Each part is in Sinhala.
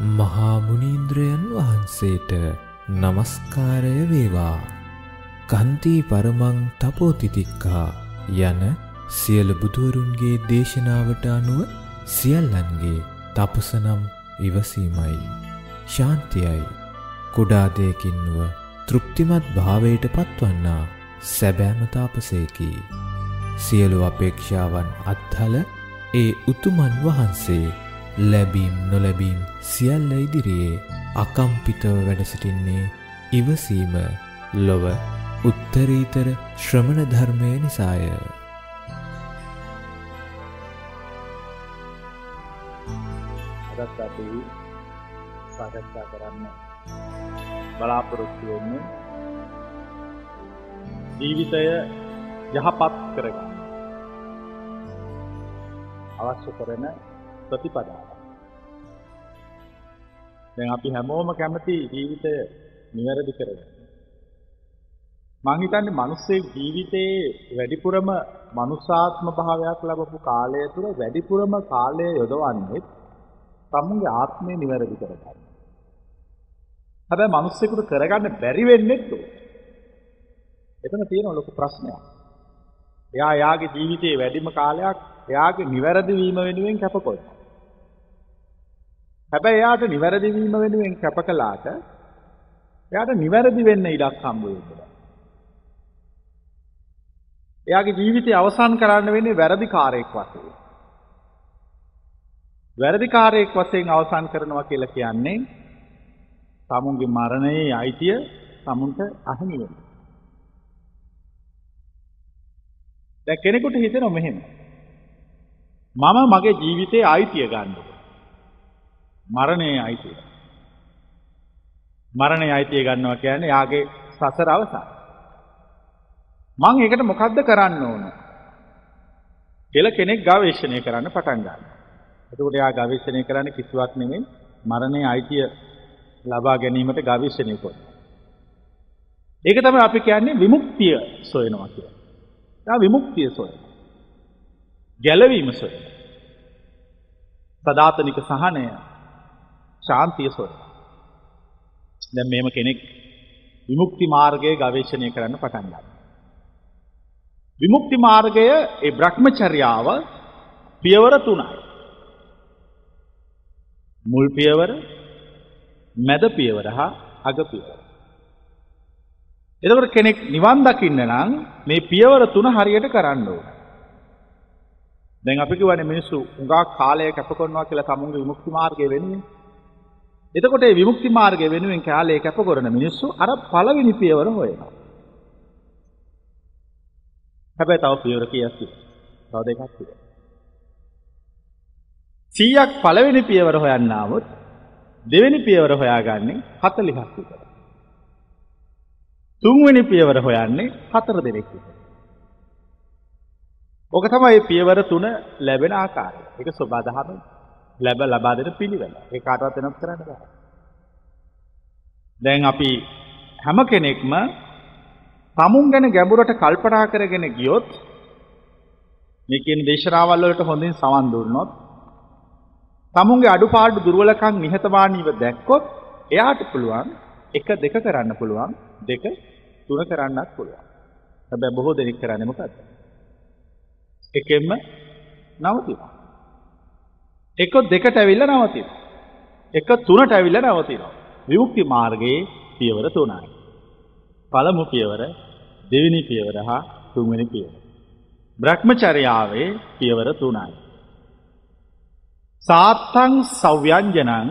මහා මුනීන්ද්‍රයන් වහන්සේට নমස්කාරය වේවා. කන්ති පරමං තපෝතිතික්කා යන සියලු බුදුවරුන්ගේ දේශනාවට අනුව සියල්ලන්ගේ තපසනම් ඉවසීමයි. ශාන්තියයි. කුඩා දෙයකින් නුව තෘප්තිමත් භාවයට පත්වන්නා සැබෑම තාපසේකි. සියලු අපේක්ෂාවන් අත්හල ඒ උතුමන් වහන්සේ ලැබීම් නොලැබීම් සියල්ල ඉදිරියේ අකම්පිතව වැඩසිටින්නේ ඉවසීම ලොව උත්තරීතර ශ්‍රමණ ධර්මය නිසාය. අදත් අපි සාකච්ඡා කරන්න බලාපොරොත්තු වෙන්නේ ජීවිතය යහපත් කරගන්න අවශ්‍ය කරන ප්‍රතිපදාව. දැන් අපි හැමෝම කැමති ජීවිතය නිවැරදි කරගන්න. මං හිතන්නේ මිනිස්සේ ජීවිතයේ වැඩිපුරම මනුෂ්‍යාත්ම භාවයක් ලැබපු කාලය තුළ වැඩිපුරම කාලය යොදවන්නේ තමුන්ගේ ආත්මය නිවැරදි කරගන්න. හැබැයි මිනිස්සෙකුට කරගන්න බැරි වෙන්නේ ඒක. එතන තියෙන ලොකු ප්‍රශ්නයක්. එයා යාගේ ජීවිතයේ වැඩිම කාලයක් එයාගේ නිවැරදි වීම වෙනුවෙන් කැපකොල්ලා. හැබැයි එයාට නිවැරදි වීම වෙනුවෙන් කැප කළාට එයාට නිවැරදි වෙන්න ඉඩක් හම්බ වෙන්නේ එයාගේ ජීවිතය අවසන් කරන්න වෙන්නේ වැරදිකාරයෙක් වශයෙන්. වැරදිකාරයෙක් වශයෙන් අවසන් කරනවා කියලා කියන්නේ තමුන්ගේ මරණයේ අයිතිය තමුන්ට අහිමි වෙනවා. දැන් කෙනෙකුට හිතෙනවා මෙහෙම. මම මගේ ජීවිතයේ අයිතිය ගන්න මරණයේ අයිතිය. මරණයේ අයිතිය ගන්නවා කියන්නේ යාගේ සසර අවසන්. මං ඒකට මොකද්ද කරන්න ඕන? කියලා කෙනෙක් ගවේෂණය කරන්න පටන් ගන්නවා. එතකොට එයා ගවේෂණය කරන්නේ කිසිවක් නෙමෙයි මරණයේ අයිතිය ලබා ගැනීමට ගවේෂණය කරනවා. ඒක තමයි අපි කියන්නේ විමුක්තිය සොයනවා කියලා. එයා විමුක්තිය සොයනවා. ගැලවීම සොයනවා. සදාතනික සහනය ශාන්තිය සොයනවා. දැන් මේම කෙනෙක් විමුක්ති මාර්ගයේ ගවේෂණය කරන්න පටන් ගන්නවා. විමුක්ති මාර්ගය ඒ බ්‍රහ්මචර්යාව පියවර තුනයි. මුල් පියවර, මැද පියවර හා අග පියවර. එතකොට කෙනෙක් නිවන් දකින්න නම් මේ පියවර තුන හරියට කරන්න ඕන. දැන් අපි කියවනේ මිනිස්සු උඟා කාලය කැප කරනවා කියලා තමුන්ගේ විමුක්ති මාර්ගය වෙනුවෙන්. එතකොට මේ විමුක්ති මාර්ගය වෙනුවෙන් කාලය කැප කරන මිනිස්සු අර පළවෙනි පියවර හොයනවා. හැබැයි තව පියවර කීයක් තියෙනවා? තව දෙකක් තියෙනවා. 100ක් පළවෙනි පියවර හොයන්න આવොත් දෙවෙනි පියවර හොයාගන්නේ 40ක් විතර. තුන්වෙනි පියවර හොයන්නේ හතර දෙනෙක් විතර. ඕක තමයි පියවර තුන ලැබෙන ආකාරය. ඒක සබදාහම ලැබ ලබා දෙන පිළිවෙල. ඒ කාටවත් වෙනස් කරන්න බෑ. දැන් අපි හැම කෙනෙක්ම තමුන් ගැන ගැඹුරට කල්පනා කරගෙන ගියොත් මේ කියන දේශනාවල් වලට හොඳින් සවන් දුන්නොත් තමුන්ගේ අඩුපාඩු දුර්වලකම් නිහතමානීව දැක්කොත් එයාට පුළුවන් එක දෙක කරන්න පුළුවන් දෙක තුන කරන්නත් පුළුවන්. හැබැයි බොහෝ දෙනෙක් කරන්නේ මොකද්ද? එකෙන්ම නවතිනවා. එක දෙකට ඇවිල්ලා නවතිනවා. එක තුනට ඇවිල්ලා නවතිනවා. විමුක්ති මාර්ගයේ පියවර තුනයි. පළමු පියවර දෙවෙනි පියවර හා තුන්වෙනි පියවර. බ්‍රහ්මචර්යාවේ පියවර තුනයි. සාත්තං සව්‍යංජනං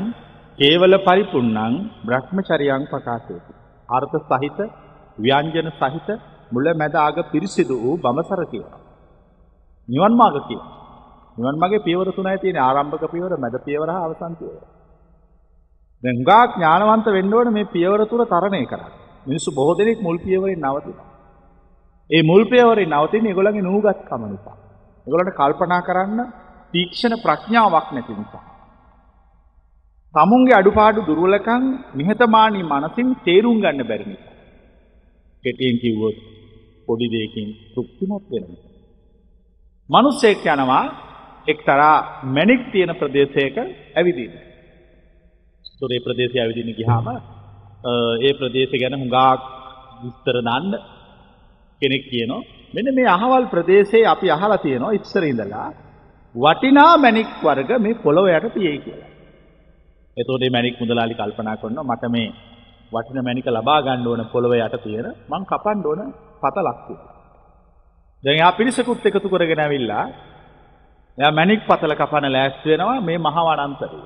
කේවල පරිපුන්නං බ්‍රහ්මචරියං ප්‍රකාශයති. අර්ථ සහිත ව්‍යංජන සහිත මුල මැද අග පිරිසිදු වූ බමසර කියලා. නිවන් මාර්ග කියලා. නිවන් මාර්ගයේ පියවර තුනයි තියෙන ආරම්භක පියවර, මැද පියවර හා අවසන් පියවර. දැන් හුඟා ඥානවන්ත වෙන්න ඕනේ මේ පියවර තුන තරණය කරන්න. මිනිස්සු බොහෝ දෙනෙක් මුල් පියවරෙන් නවතිනවා. ඒ මුල් පියවරෙන් නවතින්නේ ඒගොල්ලන්ගේ නුහුගත්කම නිසා. ඒගොල්ලන්ට කල්පනා කරන්න තීක්ෂණ ප්‍රඥාවක් නැති නිසා. තමුන්ගේ අඩුපාඩු දුර්වලකම් නිහතමානී මනසින් තේරුම් ගන්න බැරි නිසා. කෙටියෙන් කිව්වොත් පොඩි දෙයකින් තෘප්තිමත් වෙනවා. මිනිස්සෙක් යනවා එක්තරා මැණික් තියෙන ප්‍රදේශයක ඇවිදින්න. තොරේ ප්‍රදේශය ඇවිදින ගියාම ඒ ප්‍රදේශය ගැන හුඟක් විස්තර දන්න කෙනෙක් කියනවා මෙන්න මේ අහවල් ප්‍රදේශයේ අපි අහලා තියෙනවා ඉස්සර ඉඳලා වටිනා මැණික් වර්ග මේ පොළොව යට තියෙයි කියලා. එතකොට මේ මැණික් මුදලාලි කල්පනා කරනවා මට මේ වටින මැණික ලබා ගන්න ඕන පොළොව යට තියෙන මං කපන්න ඕන පතලක් කියලා. දැන් එයා පිරිසකුත් එකතු කරගෙන ඇවිල්ලා එයා මැණික් පතල කපන ලෑස්ති වෙනවා මේ මහ වනාන්තරේ.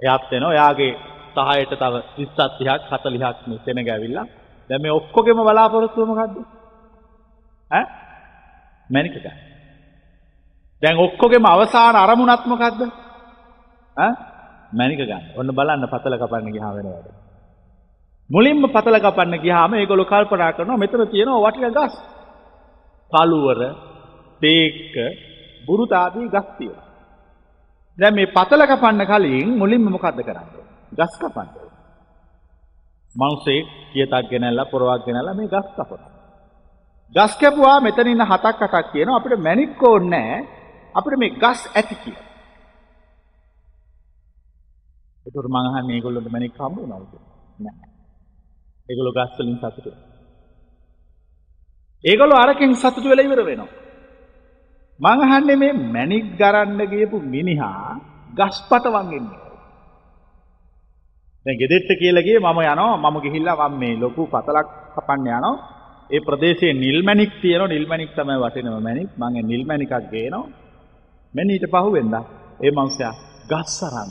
එයාත් වෙනවා එයාගේ සහයට තව 30ක් 30ක් 40ක් මේ සෙනග ඇවිල්ලා දැන් මේ ඔක්කොගෙම බලාපොරොත්තුව මොකද්ද? ඈ මැණික ගන්න. දැන් ඔක්කොගෙම අවසාන අරමුණක් මොකද්ද? ඈ මැණික ගන්න. ඔන්න බලන්න පතල කපන්න ගියාම වෙනවද? මුලින්ම පතල කපන්න ගියාම ඒගොල්ලෝ කල්පනා කරනවා මෙතන තියෙනවා වටිනා ගස්. කළුවර, තේක්ක, බුරුතාදී ගස් තියෙනවා. දැන් මේ පතල කපන්න කලින් මුලින්ම මොකද්ද කරන්නේ? ගස් කපන්න. මනුස්සෙක් කියතක් ගෙනල්ලා පොරවක් ගෙනල්ලා මේ ගස් කපනවා. ගස් කැපුවා මෙතන ඉන්න හතක් අටක් කියනවා අපිට මැණික් ඕනේ නැහැ. අපිට මේ ගස් ඇති කියලා. ඒකට මං අහන්නේ මේගොල්ලන්ට මැණික් හම්බ වුණාද? නැහැ. ඒගොල්ලෝ ගස් වලින් සතුටු. ඒගොල්ලෝ අරකින් සතුටු වෙලා ඉවර වෙනවා. මං අහන්නේ මේ මැණික් ගරන්න ගියපු මිනිහා ගස්පටවන් එන්නේ. දැන් ගෙදෙට්ට කියලා ගියේ මම යනවා මම ගිහිල්ලා මම මේ ලොකු පතලක් කපන්න යනවා. ඒ ප්‍රදේශයේ නිල් මැණික් තියෙනවා නිල් මැණික් තමයි වටිනම මැණික්. මම ඒ නිල් මැණිකක් ගේනවා. මෙන්න ඊට පහුවෙන්ද ඒ මනුස්සයා ගස් අරන්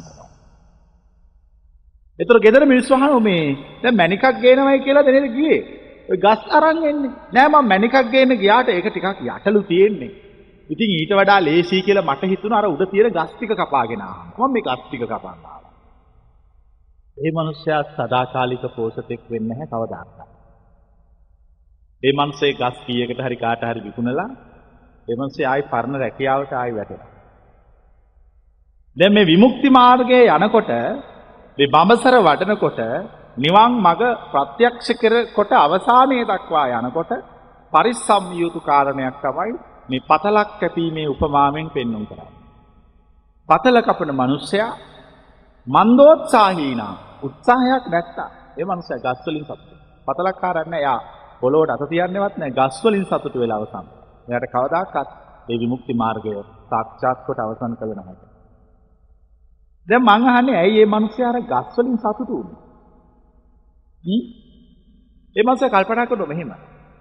එතකොට ගෙදර මිනිස්සු අහනවා මේ දැන් මැණිකක් ගේනවයි කියලා දෙනෙක් ගියේ. ඔය ගස් අරන් එන්නේ. නෑ මම මැණිකක් ගේන්න ගියාට ඒක ටිකක් යටලු තියෙන්නේ. ඉතින් ඊට වඩා ලේසි කියලා මට හිතුණා අර උඩ තියෙන ගස් ටික කපාගෙන ආවා. මම මේ ගස් ටික කපන්න ආවා. ඒ මිනිස්සයා සදාකාලික පෝෂතෙක් වෙන්නේ නැහැ කවදාවත්. ඒ මනුස්සේ ගස් කීයකට හරි කාට හරි විකුණලා ඒ මනුස්සේ ආයි පරණ රැකියාවට ආයි වැටෙනවා. දැන් මේ විමුක්ති මාර්ගයේ යනකොට මේ බඹසර වඩනකොට නිවන් මඟ ප්‍රත්‍යක්ෂ කරකොට අවසානයේ දක්වා යනකොට පරිස්සම් යුතු කාරණයක් තමයි මේ පතලක් කැපීමේ උපමාවෙන් පෙන්වුම් කරන්නේ. පතල කපන මිනිසයා මන්දෝත්සාහීනා උත්සාහයක් නැත්තා. ඒ මිනිසයා ගස් වලින් සතුටු. පතලක් කාරන්නේ යා පොළොවට අත තියන්නේවත් නැහැ ගස් වලින් සතුටු වෙලා අවසන්. එයාට කවදාකවත් ඒ විමුක්ති මාර්ගය සාක්ෂාත් කොට අවසන් කළ නැහැ. දැන් මං අහන්නේ ඇයි මේ මිනිස්සයා අර ගස් වලින් සතුටු වුනේ? හ්ම්? ඒ මිනිස්සයා කල්පනා කරනවා මෙහෙම.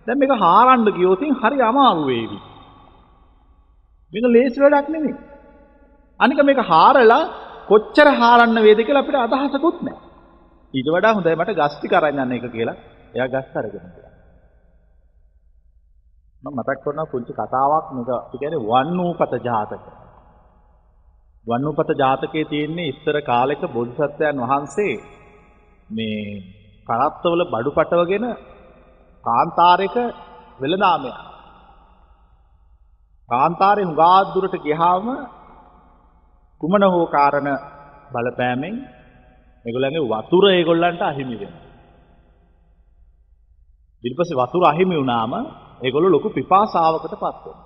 දැන් මේක හාරන්න ගියොත් හරි අමාරු වේවි. මේක ලේසි වැඩක් නෙමෙයි. අනික මේක හාරලා කොච්චර හාරන්න වේද කියලා අපිට අදහසකුත් නැහැ. ඊට වඩා හොඳයි මට ගස් ටික අරන් යන්න එක කියලා. එයා ගස් අරගෙන ගියා. මම මතක් කරනවා පුංචි කතාවක් මේක කියන්නේ වන්නූපත ජාතක. වන්නූපත ජාතකයේ තියෙන්නේ ඉස්සර කාලෙක බෝධිසත්වයන් වහන්සේ මේ කරත්තවල බඩු පටවගෙන කාන්තාරයක වෙළඳාමයක්. කාන්තාරේ හුඟා දුරට ගියාම කුමන හෝ කාරණ බලපෑමෙන් ඒගොල්ලන්ගේ වතුර ඒගොල්ලන්ට අහිමි වෙනවා. ඊට පස්සේ වතුර අහිමි වුණාම ඒගොල්ලෝ ලොකු පිපාසාවකට පත් වෙනවා.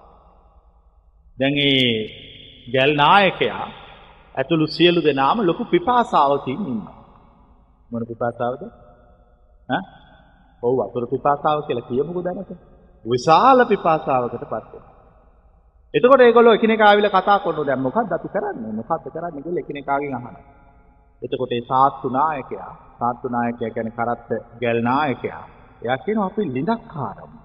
දැන් ඒ ගැල් නායකයා ඇතුළු සියලු දෙනාම ලොකු පිපාසාවකින් ඉන්නවා. මොන පිපාසාවද? ඈ? ඔව් වතුර පිපාසාව කියලා කියමුකෝ දැනට. විශාල පිපාසාවකට පත් වෙනවා. එතකොට ඒගොල්ලෝ එකිනෙකා ආවිලා කතා කරනවා දැන් මොකක්ද අපි කරන්නේ? මොකක්ද කරන්නේ කියලා එකිනෙකාගෙන් අහනවා. එතකොට ඒ සාත්තු නායකයා, සාත්තු නායකයා කියන්නේ කරත්ත ගැල් නායකයා. එයා කියනවා අපි ලිඳක් කාරමු.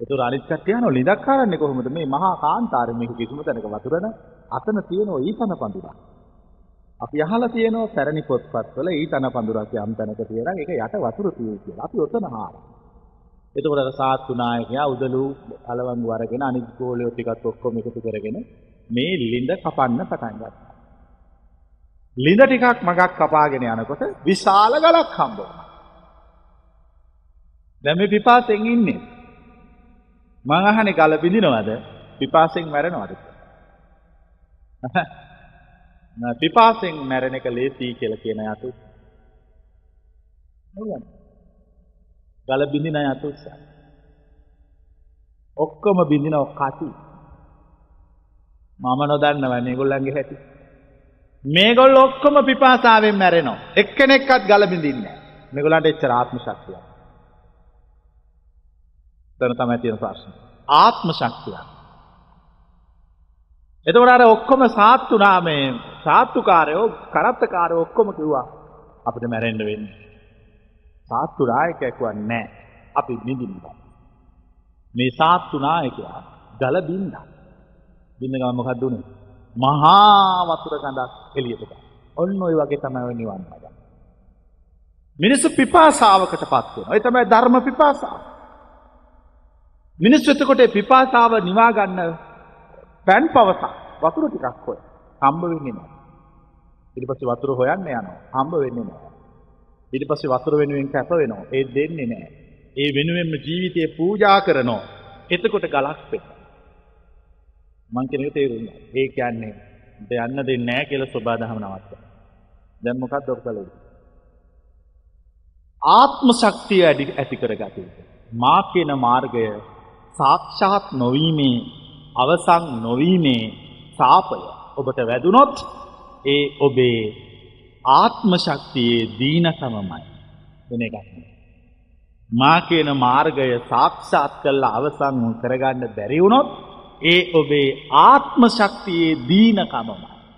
ඒතර අනිත් කට්ටිය අහනවා ලිඳක් කාරන්නේ කොහොමද? මේ මහා කාන්තාරේ මේක කිසිම තැනක වතුරන අතන තියෙන ඊතන පඳුරක්. අපි අහලා තියෙනවා පැරණි පොත්පත්වල ඊතන පඳුරක් යම් තැනක තියෙනවා ඒක යට වතුර තියෙයි කියලා. අපි ඔතන හාරා. එතකොට අර සාත්තු නායකයා උදළු අලවංගු අරගෙන අනිත් ගෝලියෝ ටිකත් ඔක්කොම එකතු කරගෙන මේ ලිඳ කපන්න පටන් ගත්තා. ලිඳ ටිකක් මගක් කපාගෙන යනකොට විශාල ගලක් හම්බ වුණා. දැන් මේ පිපාසෙන් ඉන්නේ. මං අහන්නේ ගල බිඳිනවද? පිපාසෙන් මැරෙනවද? පිපාසෙන් මැරෙන එක ලේසි කියලා කියන යතු. නේද? ගල බිඳින අය අත උස්සන්න. ඔක්කොම බිඳින කටි. මම නොදන්නවනේ ඒගොල්ලන්ගේ හැටි. මේගොල්ලෝ ඔක්කොම පිපාසාවෙන් මැරෙනවා. එක්කෙනෙක්වත් ගල බින්දින්නේ නැහැ. මේගොල්ලන්ට එච්චර ආත්ම ශක්තියක්. එතන තමයි තියෙන ප්‍රශ්නේ. ආත්ම ශක්තියක්. එතකොට අර ඔක්කොම සාත්තු නාමේ සාත්තුකාරයෝ කරත්තකාරයෝ ඔක්කොම කිව්වා අපිට මැරෙන්න වෙන්නේ. සාත්තු නායකයෙක් වන්නේ අපි නිදින්න. මේ සාත්තු නායකයා ගල බින්දා. බින්න ගමන් මොකක්ද උනේ? මහා වතුර ගඳක් එළියට ගන්න. ඔන්න ඔය වගේ තමයි ඔය නිවන් මාර්ගය. මිනිස්සු පිපාසාවකට පත් වෙනවා. ඒ තමයි ධර්ම පිපාසාව. මිනිස්සු එතකොට පිපාසාව නිවා ගන්න පැන් පවසක් වතුර ටිකක් හොය. හම්බ වෙන්නේ නැහැ. ඊට පස්සේ වතුර හොයන්න යනවා. හම්බ වෙන්නේ නැහැ. ඊට පස්සේ වතුර වෙනුවෙන් කැප වෙනවා. ඒ දෙන්නේ නැහැ. ඒ වෙනුවෙන්ම ජීවිතය පූජා කරනවා. එතකොට ගලක් වෙනවා. මං කෙනෙක් තේරුණා. ඒ කියන්නේ යන්න දෙන්නේ නැහැ කියලා සබා දහම නවත්තා. දැන් මොකක්ද ඔබ කළේ? ආත්ම ශක්තිය ඇති කරගත යුතුයි. මා කියන මාර්ගය සාක්ෂාත් නොවීමේ අවසන් නොවීමේ සාපය ඔබට වැදුනොත් ඒ ඔබේ ආත්ම ශක්තියේ දීනකමමයි වෙන එකක්. මා කියන මාර්ගය සාක්ෂාත් කරලා අවසන් කරගන්න බැරි වුණොත් ඒ ඔබේ ආත්ම ශක්තියේ දීනකමම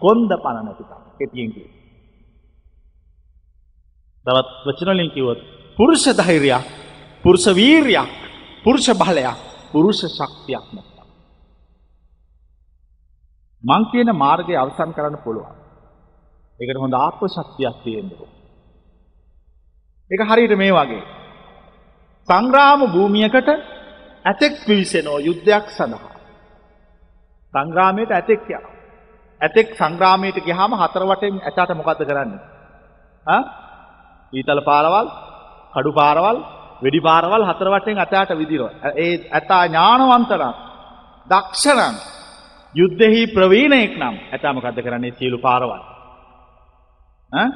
කොන්ද පණ නැතිකම කෙටියෙන් කිව්වොත් තවත් වචන වලින් කිව්වොත් පුරුෂ ධෛර්යයක් පුරුෂ වීරියක් පුරුෂ බලයක් පුරුෂ ශක්තියක් නැත්නම් මං කියන මාර්ගය අවසන් කරන්න පුළුවන්. ඒකට හොඳ ආත්ම ශක්තියක් තියෙන්න ඕන ඒක හරියට මේ වගේ සංග්‍රාම භූමියකට ඇතෙක් පිවිසෙනෝ යුද්ධයක් සඳහා සංග්‍රාමයට ඇතෙක් යනවා. ඇතෙක් සංග්‍රාමයට ගියාම හතර වටෙන් ඇතාට මොකද්ද කරන්නේ? ආ? ඊතල පාරවල්, කඩු පාරවල්, වෙඩි පාරවල් හතර වටෙන් ඇතාට විදිනවා. ඒ ඇතා ඥානවන්තනම්, දක්ෂනම්, යුද්ධෙහි ප්‍රවීණයෙක් නම් ඇතා මොකද්ද කරන්නේ? සියලු පාරවල්. ඈ?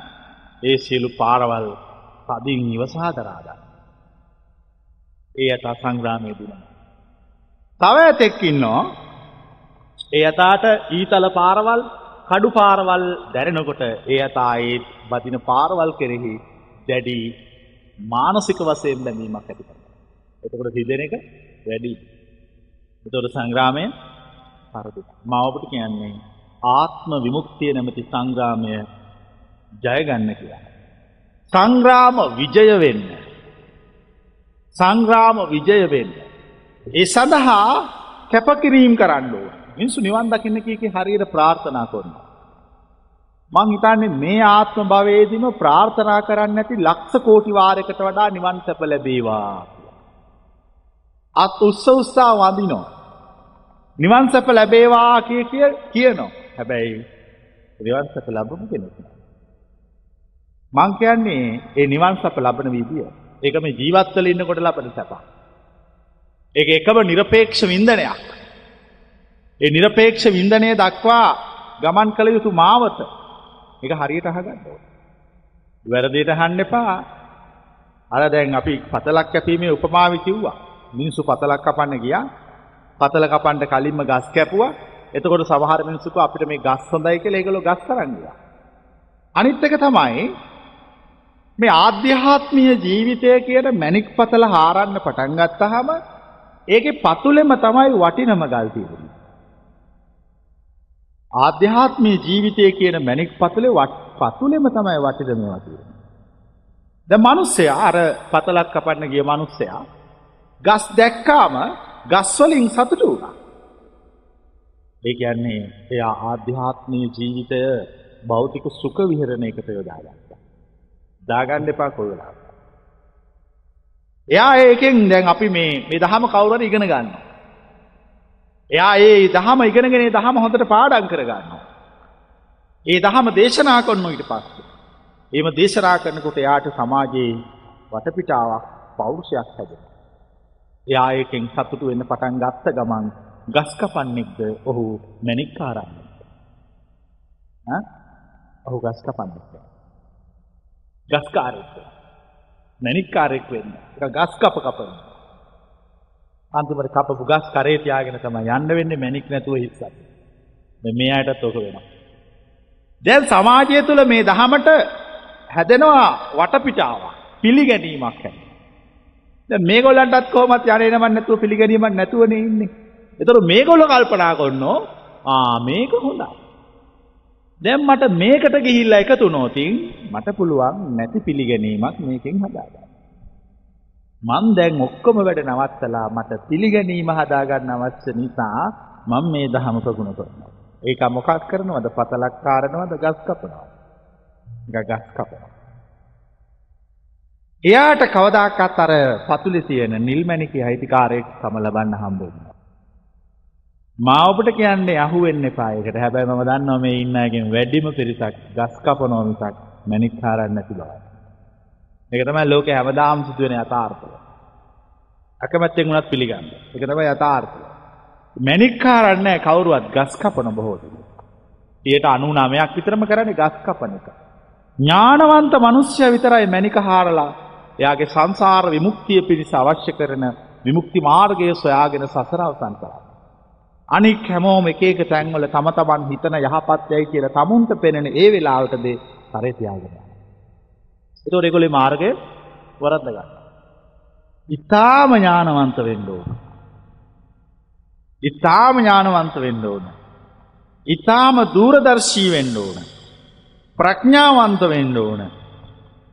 ඒ සියලු පාරවල් පදින් ඉවසා දරා ගන්න. ඒ ඇතා සංග්‍රාමයේ දිනන. තව ඇතෙක් ඉන්නවා ඒ අතාට ඊතල පාරවල් කඩු පාරවල් දැරෙනකොට ඒ අතා ඒ බදින පාරවල් කෙරෙහි දැඩි මානසික වශයෙන් බැඳීමක් ඇති කරනවා. එතකොට හිතෙන එක වැඩි. එතකොට සංග්‍රාමය පරදු. මම ඔබට කියන්නේ ආත්ම විමුක්තිය නැමැති සංග්‍රාමය ජය ගන්න කියලා. සංග්‍රාම විජය වෙන්න. සංග්‍රාම විජය වෙන්න. ඒ සඳහා කැපකිරීම කරන්න ඕන. මිනිස්සු නිවන් දකින්න කිය කී හරියට ප්‍රාර්ථනා කරනවා. මං හිතන්නේ මේ ආත්ම භවයේදීම ප්‍රාර්ථනා කරන්නේ නැති ලක්ෂ කෝටි වාරයකට වඩා නිවන් සැප ලැබේවා අත් උස්ස උස්සා වඳිනවා. නිවන් සැප ලැබේවා කිය කිය කියනවා. හැබැයි නිවන් සැප ලැබුණු කෙනෙක් නෑ. මං කියන්නේ ඒ නිවන් සප ලබන විදිය. ඒක මේ ජීවත්වල ඉන්නකොට ලබන සැප. ඒක එකම নিরপেক্ষ වින්දනයක්. ඒ নিরপেক্ষ වින්දනය දක්වා ගමන් කළ යුතු මාවත. ඒක හරියට අහගන්න ඕනේ. වැරදියට අහන්න එපා. අර දැන් අපි පතලක් කැපීමේ උපමාව කිව්වා. මිනිස්සු පතලක් කපන්න ගියා. පතල කපන්න කලින්ම ගස් කැපුවා. එතකොට සමහර මිනිස්සුක අපිට මේ ගස් හොඳයි කියලා ඒගොල්ලෝ ගස් තරන් ගියා. අනිත් එක තමයි මේ ආධ්‍යාත්මීය ජීවිතය කියන මැණික් පතල හාරන්න පටන් ගත්තාම ඒකේ පතුලෙම තමයි වටිනම ගල් තියෙන්නේ. ආධ්‍යාත්මී ජීවිතය කියන මැණික් පතුලේ පතුලෙම තමයි වටිද මේවා තියෙන්නේ. දැන් මිනිස්සයා අර පතලක් කපන්න ගිය මිනිස්සයා ගස් දැක්කාම ගස් වලින් සතුටු වුණා. ඒ කියන්නේ එයා ආධ්‍යාත්මී ජීවිතය භෞතික සුඛ විහරණයකට යොදාගත්තා. දාගන්න එපා කොයි වෙලාවක. එයා ඒකෙන් දැන් අපි මේ මේ දහම කවුරු හරි ඉගෙන ගන්නවා. එයා ඒ දහම ඉගෙනගෙන ඒ දහම හොඳට පාඩම් කරගන්නවා. ඒ දහම දේශනා කරනවා ඊට පස්සේ. එහෙම දේශනා කරනකොට එයාට සමාජයේ වටපිටාවක් පෞරුෂයක් හැදෙනවා. එයා ඒකෙන් සතුටු වෙන්න පටන් ගත්ත ගමන් ගස් කපන්නෙක්ද ඔහු මැණික්කාරන්නෙක්ද? ඈ? ඔහු ගස් කපන්නෙක්ද? ගස්කාරයෙක්ද? මැණික්කාරයෙක් වෙන්න. ඒක ගස් කප කපනවා. අන්තිමට කපපු ගස් කරේ තියාගෙන තමයි යන්න වෙන්නේ මැණික් නැතුව හිස්සක්. දැන් මේ අයටත් ඕක වෙනවා. දැන් සමාජය තුළ මේ දහමට හැදෙනවා වටපිටාව පිළිගැනීමක් හැ. මේගොල්ලන්ටත් කොහොමත් යනේනමන් නැතුව පිළිගැනීමක් නැතුවන ඉන්නේ. එතොර මේගොල්ල කල්පනා කොන්නෝ ආ මේක හොඳයි. දැම් මට මේකට ගිහිල්ල එකතු නෝතින් මට පුළුවන් නැති පිළිගැනීමක් මේකින් හදාගන්න. මන් දැන් ඔක්කොම වැඩ නවත්තලා මට පිළිගැනීම හදාගන්න අවශ්‍ය නිසා මං මේ දහම ප්‍රගුණ කරනවා. ඒක මොකක් කරනවද පතලක් කාරණවද ගස් කපනවා. ගස් කපනවා. එයාට කවදාකත් අර පතුලි තියෙන නිල්මැණිකි අයිතිකාරයෙක් තම ලබන්න හම්බෙන්නේ. මා ඔබට කියන්නේ අහුවෙන්න එපා ඒකට. හැබැයි මම දන්නවා මේ ඉන්න අයගෙන් වැඩිම පිරිසක් ගස් කපනවා මිසක් මැණික් හරන්නේ නැති බව. ඒක තමයි ලෝකේ හැමදාම සිදුවෙන යථාර්ථය. අකමැත්තෙන් වුණත් පිළිගන්න. ඒක තමයි යථාර්ථය. මැණික් හරන්නේ කවුරුවත් ගස් කපන බොහෝ දෙනෙක්. 99ක් විතරම කරන්නේ ගස් කපන එක. ඥානවන්ත මිනිස්සයා විතරයි මැණික හාරලා එයාගේ සංසාර විමුක්තිය පිණිස අවශ්‍ය කරන විමුක්ති මාර්ගය සොයාගෙන සසර අවසන් කරා. අනික් හැමෝම එක එක තැන්වල තම තමන් හිතන යහපත්යයි කියලා තමුන්ට පෙනෙන ඒ වෙලාවටද තරේ තියාගෙන. ඒතකොට ඒගොල්ලේ මාර්ගය වරද්ද ගන්න. ඊටාම ඥානවන්ත වෙන්න ඕන. ඊටාම ඥානවන්ත වෙන්න ඕන. ඊටාම දූරදර්ශී වෙන්න ඕන. ප්‍රඥාවන්ත වෙන්න ඕන.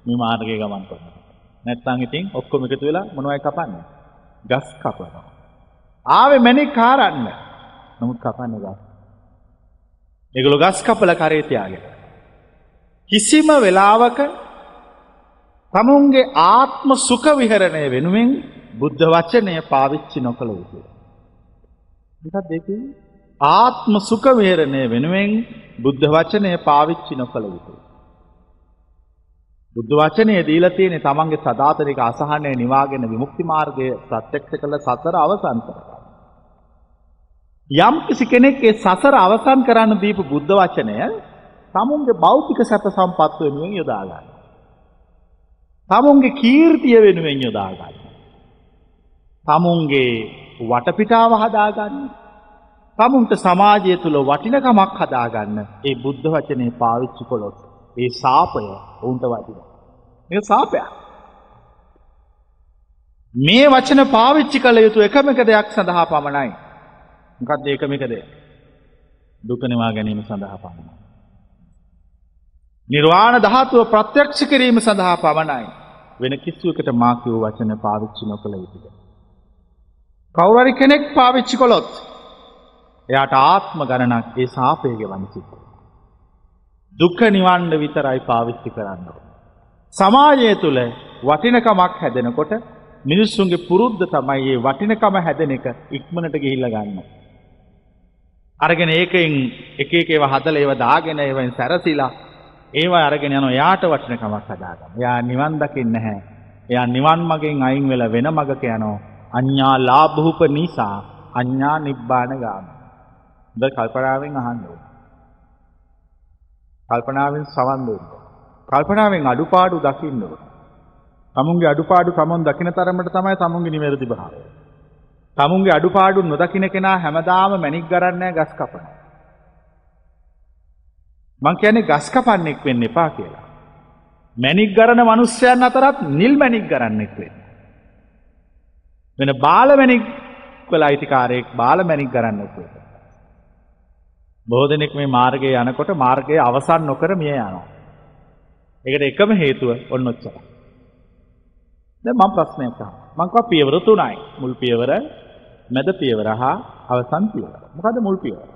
මේ මාර්ගයේ ගමන් කරනවා. නැත්නම් ඉතින් ඔක්කොම එකතු වෙලා මොනවයි කපන්නේ? ගස් කපනවා. ආවේ මැණික් කාරන්න. නමුත් කපන්නේ ගස්. ඒගොල්ලෝ ගස් කපලා කරේ තියාගෙන. කිසිම වෙලාවක තමුන්ගේ ආත්ම සුඛ විහරණය වෙනුවෙන් බුද්ධ වචනය පාවිච්චි නොකළ යුතුය. මොකක්ද ඒකේ? ආත්ම සුඛ විහරණය වෙනුවෙන් බුද්ධ වචනය පාවිච්චි නොකළ යුතුය. බුද්ධ වචනය දීලා තියෙන්නේ තමන්ගේ සදාතනික අසහනය නිවාගෙන විමුක්ති මාර්ගය ප්‍රත්‍යක්ෂ කළ සතර අවසන් කරගන්න. යම් කිසි කෙනෙක් ඒ සසර අවසන් කරන්න දීපු බුද්ධ වචනය තමුන්ගේ භෞතික සැප සම්පත් වෙනුවෙන් යොදා ගන්න. තමුන්ගේ කීර්තිය වෙනුවෙන් යොදා ගන්න. තමුන්ගේ වටපිටාව හදා ගන්න. තමුන්ට සමාජය තුළ වටිනකමක් හදාගන්න ඒ බුද්ධ වචනේ පාවිච්චි කළොත් ඒ සාපය ඔවුන්ට වටින. මේ සාපයක්. මේ වචන පාවිච්චි කළ යුතු එකම එක දෙයක් සඳහා පමණයි. මොකක්ද ඒකම එක දෙයක්? දුක නිවා ගැනීම සඳහා පමණයි. නිර්වාණ ධාතුව ප්‍රත්‍යක්ෂ කිරීම සඳහා පමණයි. වෙන කිසිවකට මා කිව් වචන පාවිච්චි නොකළ යුතුය. කවුරු හරි කෙනෙක් පාවිච්චි කළොත් එයාට ආත්ම ගණනක් ඒ සාපය ගෙවන්න සිද්ධ. දුක්ඛ නිවන්න විතරයි පාවිච්චි කරන්න. සමාජය තුළ වටිනකමක් හැදෙනකොට මිනිස්සුන්ගේ පුරුද්ධ තමයි ඒ වටිනකම හැදෙන එක ඉක්මනට ගිහිල්ලා ගන්න. අරගෙන ඒකෙන් එක එක ඒවා හදලා ඒවා දාගෙන ඒවෙන් සැරසිලා ඒවා අරගෙන යනවා යාට වටිනකමක් හදාගන්න. එයා නිවන් දකින්නේ නැහැ. එයා නිවන් මගෙන් අයින් වෙලා වෙන මගක යනවා. අඤ්ඤා ලාභූප නිසා අඤ්ඤා නිබ්බාන ගාම. හොඳ කල්පනාවෙන් අහන්න ඕනේ. කල්පනාවෙන් සවන් දෙන්න. කල්පනාවෙන් අඩුපාඩු දකින්න ඕනේ. තමුන්ගේ අඩුපාඩු තමන් දකින තරමට තමයි තමුන්ගේ නිවැරදි භාවය. තමුන්ගේ අඩුපාඩු නොදකින කෙනා හැමදාම මැණික් ගරන්නේ ගස් කපනවා. මං කියන්නේ ගස් කපන්නෙක් වෙන්න එපා කියලා. මැණික් ගරන මිනිස්යන් අතරත් නිල් මැණික් ගරන්නෙක් වෙන්න. වෙන බාල මැණික් වල අයිතිකාරයෙක් බාල මැණික් ගරන්නෙක් වෙන්න. බොහෝ දෙනෙක් මේ මාර්ගයේ යනකොට මාර්ගයේ අවසන් නොකර මිය යනවා. ඒකට එකම හේතුව ඔන්න ඔච්චරයි. දැන් මම ප්‍රශ්නයක් අහනවා. මං කව පියවර තුනයි. මුල් පියවර, මැද පියවර හා අවසන් පියවර. මොකද මුල් පියවර?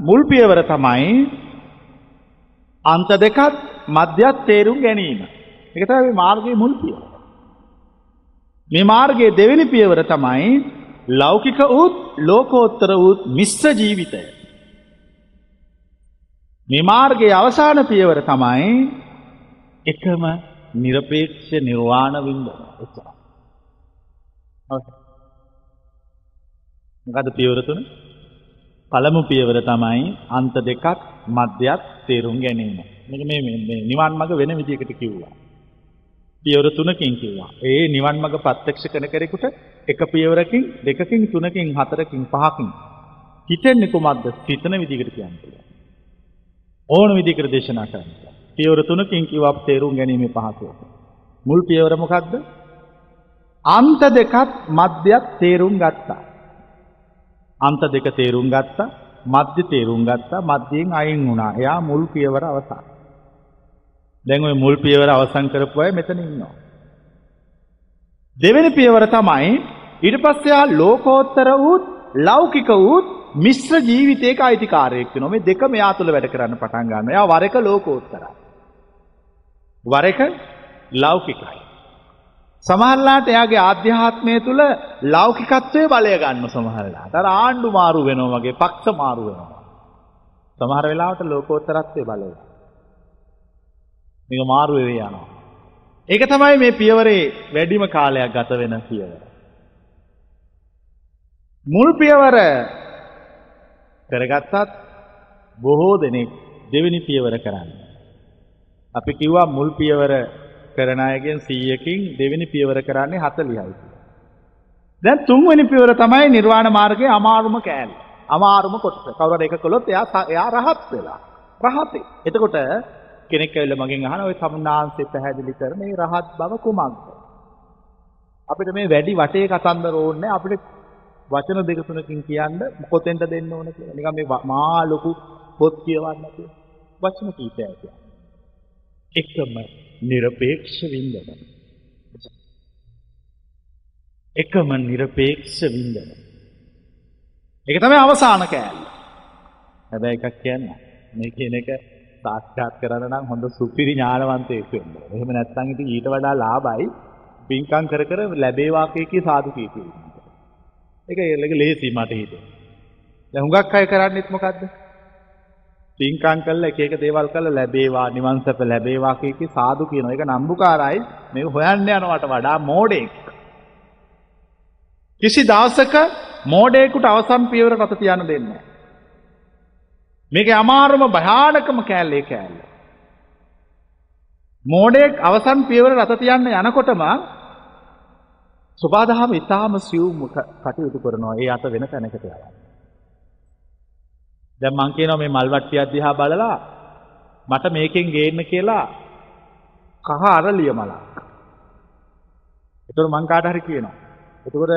මුල් පියවර තමයි අන්ත දෙකත් මධ්‍යත් තේරුම් ගැනීම. ඒක තමයි මාර්ගයේ මුල් පියවර. මේ මාර්ගයේ දෙවෙනි පියවර තමයි ලෞකික වූත් ලෝකෝත්තර වූත් මිශ්‍ර ජීවිතය. මේ මාර්ගයේ අවසාන පියවර තමයි එකම নিরপেক্ষ නිර්වාණ වින්දනය. එච්චරයි. මොකද පියවර තුන? පළමු පියවර තමයි අන්ත දෙකක් මධ්‍යත් තේරුම් ගැනීම. මේක මේ මේ නිවන් මඟ වෙන විදිහකට කිව්වා. පියවර තුනකින් කිව්වා. ඒ නිවන් මඟ ප්‍රත්‍යක්ෂ කරන කෙනෙකුට එක පියවරකින් දෙකකින් තුනකින් හතරකින් පහකින් හිතෙන්නේ කුමක්ද හිතන විදිහකට කියන්න පුළුවන්. ඕන විදිහකට දේශනා කරන්න. පියවර තුනකින් කිව්වා තේරුම් ගැනීම පහසුව. මුල් පියවර මොකද්ද? අන්ත දෙකත් මධ්‍යයක් තේරුම් ගත්තා. අන්ත දෙක තේරුම් ගත්තා මධ්‍ය තේරුම් ගත්තා මධ්‍යයෙන් අයින් වුණා. එයා මුල් පියවර අවසන්. දැන් ওই මුල් පියවර අවසන් කරපු අය මෙතන ඉන්නවා. දෙවෙනි පියවර තමයි ඊට පස්සේ ආ ලෝකෝත්තර වූත් ලෞකික වූත් මිශ්‍ර ජීවිතයක අයිතිකාරයෙක් වෙනවා. මේ දෙක මෙයා තුළ වැඩ කරන්න පටන් ගන්නවා. එයා වර එක ලෝකෝත්තරයි. වර එක ලෞකිකයි. සමහරලාට එයාගේ ආධ්‍යාත්මය තුළ ලෞකිකත්වයේ බලය ගන්න සමහරලාට. අර ආණ්ඩු මාරු වෙනවා වගේ පක්ෂ මාරු වෙනවා. සමහර වෙලාවට ලෝකෝත්තරත්වයේ බලය. මේක මාරු වෙවි යනවා. ඒක තමයි මේ පියවරේ වැඩිම කාලයක් ගත වෙන පියවර. මුල් පියවර කරගත්තත් බොහෝ දෙනෙක් දෙවෙනි පියවර කරන්න. අපි කිව්වා මුල් පියවර කරන අයගෙන් 100කින් දෙවෙනි පියවර කරන්නේ 40යි. දැන් තුන්වෙනි පියවර තමයි නිර්වාණ මාර්ගයේ අමාරුම කෑල්ල. අමාරුම කොටස. කවුරුහරි එක කළොත් එයා එයා රහත් වෙලා. රහතේ. එතකොට කෙනෙක් ඇවිල්ලා මගෙන් අහන ඔය සම්මාංශේ පැහැදිලි කරන මේ රහත් බව කුමක්ද? අපිට මේ වැඩි වටේ කතන්දර ඕනේ අපිට වචන දෙක තුනකින් කියන්න කොතෙන්ද දෙන්න ඕන කියලා. නිකන් මේ මා ලොකු පොත් කියවන්න කියලා. වචන කීපයක් කියන්න. එකම নিরপেক্ষ වින්දන. එකම නිරපේක්ෂ වින්දන. එක තමයි අවසාන කෑල්ල. හැබැයි එකක් කියන්න. මේ කියන එක සාක්ෂාත් කරන්න නම් හොඳ සුපිරි ඥානවන්තයෙක් වෙන්න. එහෙම නැත්නම් ඉතින් ඊට වඩා ලාභයි පින්කම් කර කර ලැබේ වාක්‍යයේ සාදු කීපෙ. ඒක ඒක ලේසි මට හිතෙනවා. දැන් හුඟක් අය කරන්නේත් මොකද්ද? පින්කම් කළා එක එක දේවල් කළා ලැබේවා නිවන් සැප ලැබේවා කී සාදු කියනවා. ඒක නම්බුකාරයි. මේක හොයන්න යනවට වඩා මෝඩෙක්. කිසි දවසක මෝඩයෙකුට අවසන් පියවර රත තියන්න දෙන්නේ නැහැ. මේක අමාරුම භයානකම කෑල්ලේ කෑල්ල. මෝඩෙක් අවසන් පියවර රත තියන්න යනකොටම සුබාදහම ඉතාම සියුම් කටයුතු කරනවා ඒ අත වෙන තැනකට යනවා. දැන් මං කියනවා මේ මල්වට්ටිය දිහා බලලා මට මේකෙන් ගේන්න කියලා කහ අරලිය මලක්. එතකොට මං කාට හරි කියනවා. එතකොට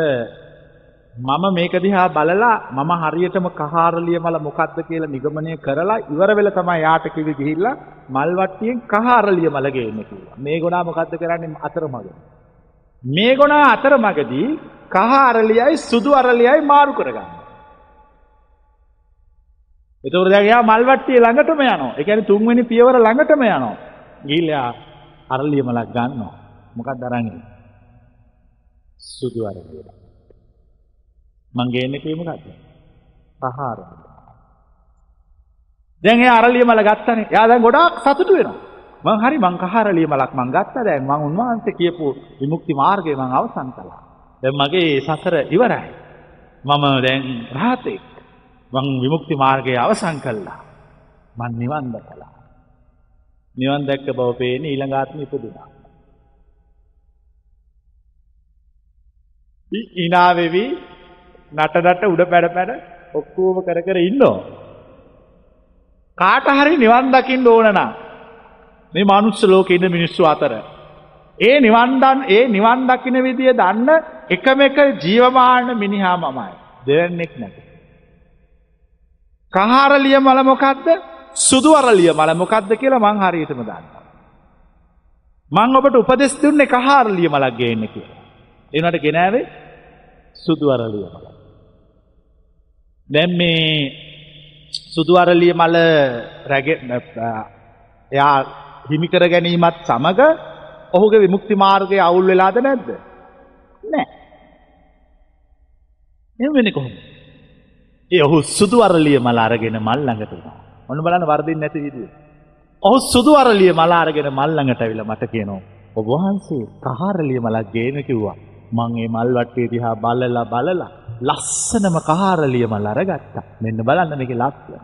මම මේක දිහා බලලා මම හරියටම කහාරලිය මල මොකක්ද කියලා නිගමනය කරලා ඉවර වෙලා තමයි යාට කිවි ගිහිල්ලා මල්වට්ටියෙන් කහාරලිය මල ගේන්න කියලා. මේ ගොනා මොකද්ද කරන්නේ අතරමඟ. මේ ගොනා අතරමඟදී කහ අරලියයි සුදු අරලියයි මාරු කරගන්න. එතකොට දැන් එයා මල්වට්ටිය ළඟටම යනවා. ඒ කියන්නේ තුන්වෙනි පියවර ළඟටම යනවා. ගිහිල්ලා අරලිය මලක් ගන්නවා. මොකක්ද අරන් සුදු අරලිය. මං ගේන්නේ කියේ මොකද්ද? කහ අරලිය. දැන් එයා අරලිය මල ගත්තනේ. එයා දැන් ගොඩාක් සතුටු වෙනවා. මං හරි මං කහරලිය මලක් මං ගත්තා දැන් මං උන්වහන්සේ කියපු විමුක්ති මාර්ගය මං අවසන් කළා. දැන් මගේ සසර ඉවරයි. මම දැන් රහතෙක්. මං විමුක්ති මාර්ගය අවසන් කළා. මං නිවන් දැකලා. නිවන් දැක්ක බව පේන්නේ ඊළඟ ආත්මෙ ඉපදුනා. ඉනාවෙවි නට නට උඩ පැඩ පැඩ ඔක්කොම කර කර ඉන්නෝ. කාට හරි නිවන් දකින්න ඕන නම් මේ මනුස්ස ලෝකේ ඉන්න මිනිස්සු අතර. ඒ නිවන් දන් ඒ නිවන් දකින්න විදිය දන්න එකම එක ජීවමාන මිනිහා මමයි. දෙවන්නේක් නැත. කහාරලිය මල මොකද්ද? සුදු අරලිය මල මොකද්ද කියලා මං හරියටම දන්නවා. මං ඔබට උපදෙස් දුන්නේ කහාරලිය මලක් ගේන්න කියලා. ඒ උනාට ගෙනාවේ සුදු අරලිය මල. දැන් මේ සුදු අරලිය මල රැගෙන එයා හිමිකර ගැනීමත් සමඟ ඔහුගේ විමුක්ති මාර්ගය අවුල් වෙලාද නැද්ද. නෑ. එවෙන කොහොම. ඒ ඔහු සුදු අරලිය මල අරගෙන මල් ළඟට වුණා. ඔන්න බලන්න වර්ධින් නැති විදිය. ඔහු සුදු අරලිය මල අරගෙන මල් ළඟට ඇවිල්ලා මට කියනවා ඔබ වහන්සේ කහාරලිය මලක් ගේන කිව්වා. මං ඒ මල් වට්ටිය දිහා බලලා බලලා ලස්සනම කහාරලිය මල අරගත්තා. මෙන්න බලන්න මේකේ ලස්සන.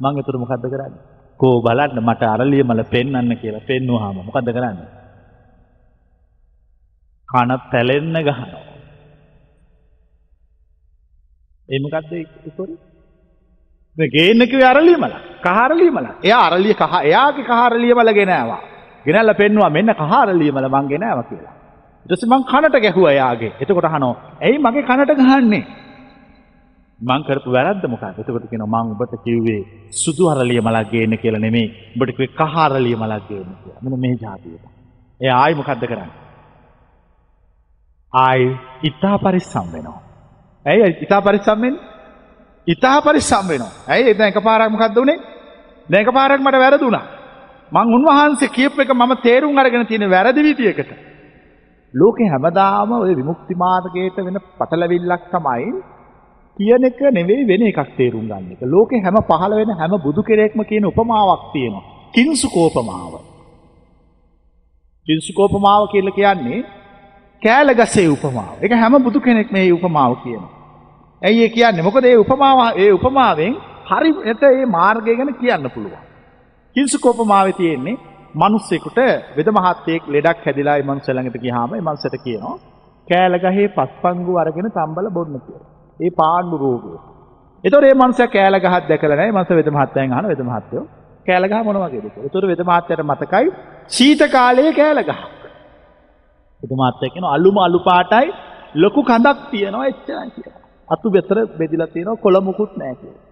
මං එතකොට මොකද්ද කරන්නේ? කෝ බලන්න මට අරලිය මල පෙන්වන්න කියලා පෙන්වුවාම මොකද කරන්නේ? කන පැලෙන්න ගහනවා. ඒ මොකද්ද ඉතුරු? ගේන්නක අරලිය මල කහරලිය මල එය අරලිය කහ එයාගේ කහරලිය මල ගෙනෑවා. ගෙනල්ල පෙන්වා මෙන්න කහරලිය මල මං ගෙනෑව කියලා. ටස මං කනට ගැහුව එයාගේ. එතකොට හනෝ ඇයි මගේ කනට ගහන්නේ? මං කරපු වැරද්ද මොකක් එතකොට කියන මං ඔබට කිව්වේ සුදු අරලිය මලක් ගේන්න කියලා නෙමෙයි. ඔබට කිව්වේ කහරලිය මලක් ගේන්න කියලා. මෙන්න මේ જાතියට. ඒ ආයි මොකද්ද කරන්නේ? ආයි ඉතා පරිස්සම් වෙනවා. ඇයි ඉතා පරිස්සම් වෙන්නේ ඉතා පරිස්සම් වෙනවා. ඇයි එතන එකපාරක් මොකද්ද උනේ? දැන් එකපාරක් මට වැරදුනා. මං උන්වහන්සේ කියපු එක මම තේරුම් අරගෙන තියෙන වැරදි විදියකට. ලෝකේ හැමදාම ওই විමුක්ති මාර්ගයට වෙන පටලවිල්ලක් තමයි කියන එක නෙවෙයි වෙන එකක් තේරුම් ගන්න එක. ලෝකේ හැම පහළ වෙන හැම බුදු කෙරෙක්ම කියන උපමාවක් තියෙනවා. කිංසුකෝපමාව. කිංසුකෝපමාව කියලා කියන්නේ කෑලගසේ උපමාව. ඒක හැම බුදු කෙනෙක් මේ උපමාව කියනවා. ඇයි ඒ කියන්නේ මොකද ඒ උපමාව ඒ උපමාවෙන් හරි එත ඒ මාර්ගය ගැන කියන්න පුළුවන්. කිංසුකෝපමාවේ තියෙන්නේ මිනිස්සෙකුට වෙද මහත්තයෙක් ලෙඩක් හැදිලා ඒ මනුස්ස ළඟට ගියාම ඒ මනුස්සට කියනවා කෑල ගහේ පස්පංගු අරගෙන තම්බල බොන්න කියලා. ඒ පාණ්ඩු රෝගය. ඒතකොට මේ මනුස්සයා කෑල ගහක් දැකලා නැහැ. මනුස්ස වෙද මහත්තයන් අහන වෙද මහත්තයෝ කෑල ගහ මොන වගේද කියලා. ඒතකොට වෙද මහත්තයාට මතකයි ශීත කාලයේ කෑල ගහ. වෙද මහත්තයා කියනවා අලුම අලු පාටයි ලොකු කඳක් තියෙනවා එච්චරයි කියලා. අතු බෙතර බෙදිලා තියෙනවා කොළ මුකුත් නැහැ කියලා.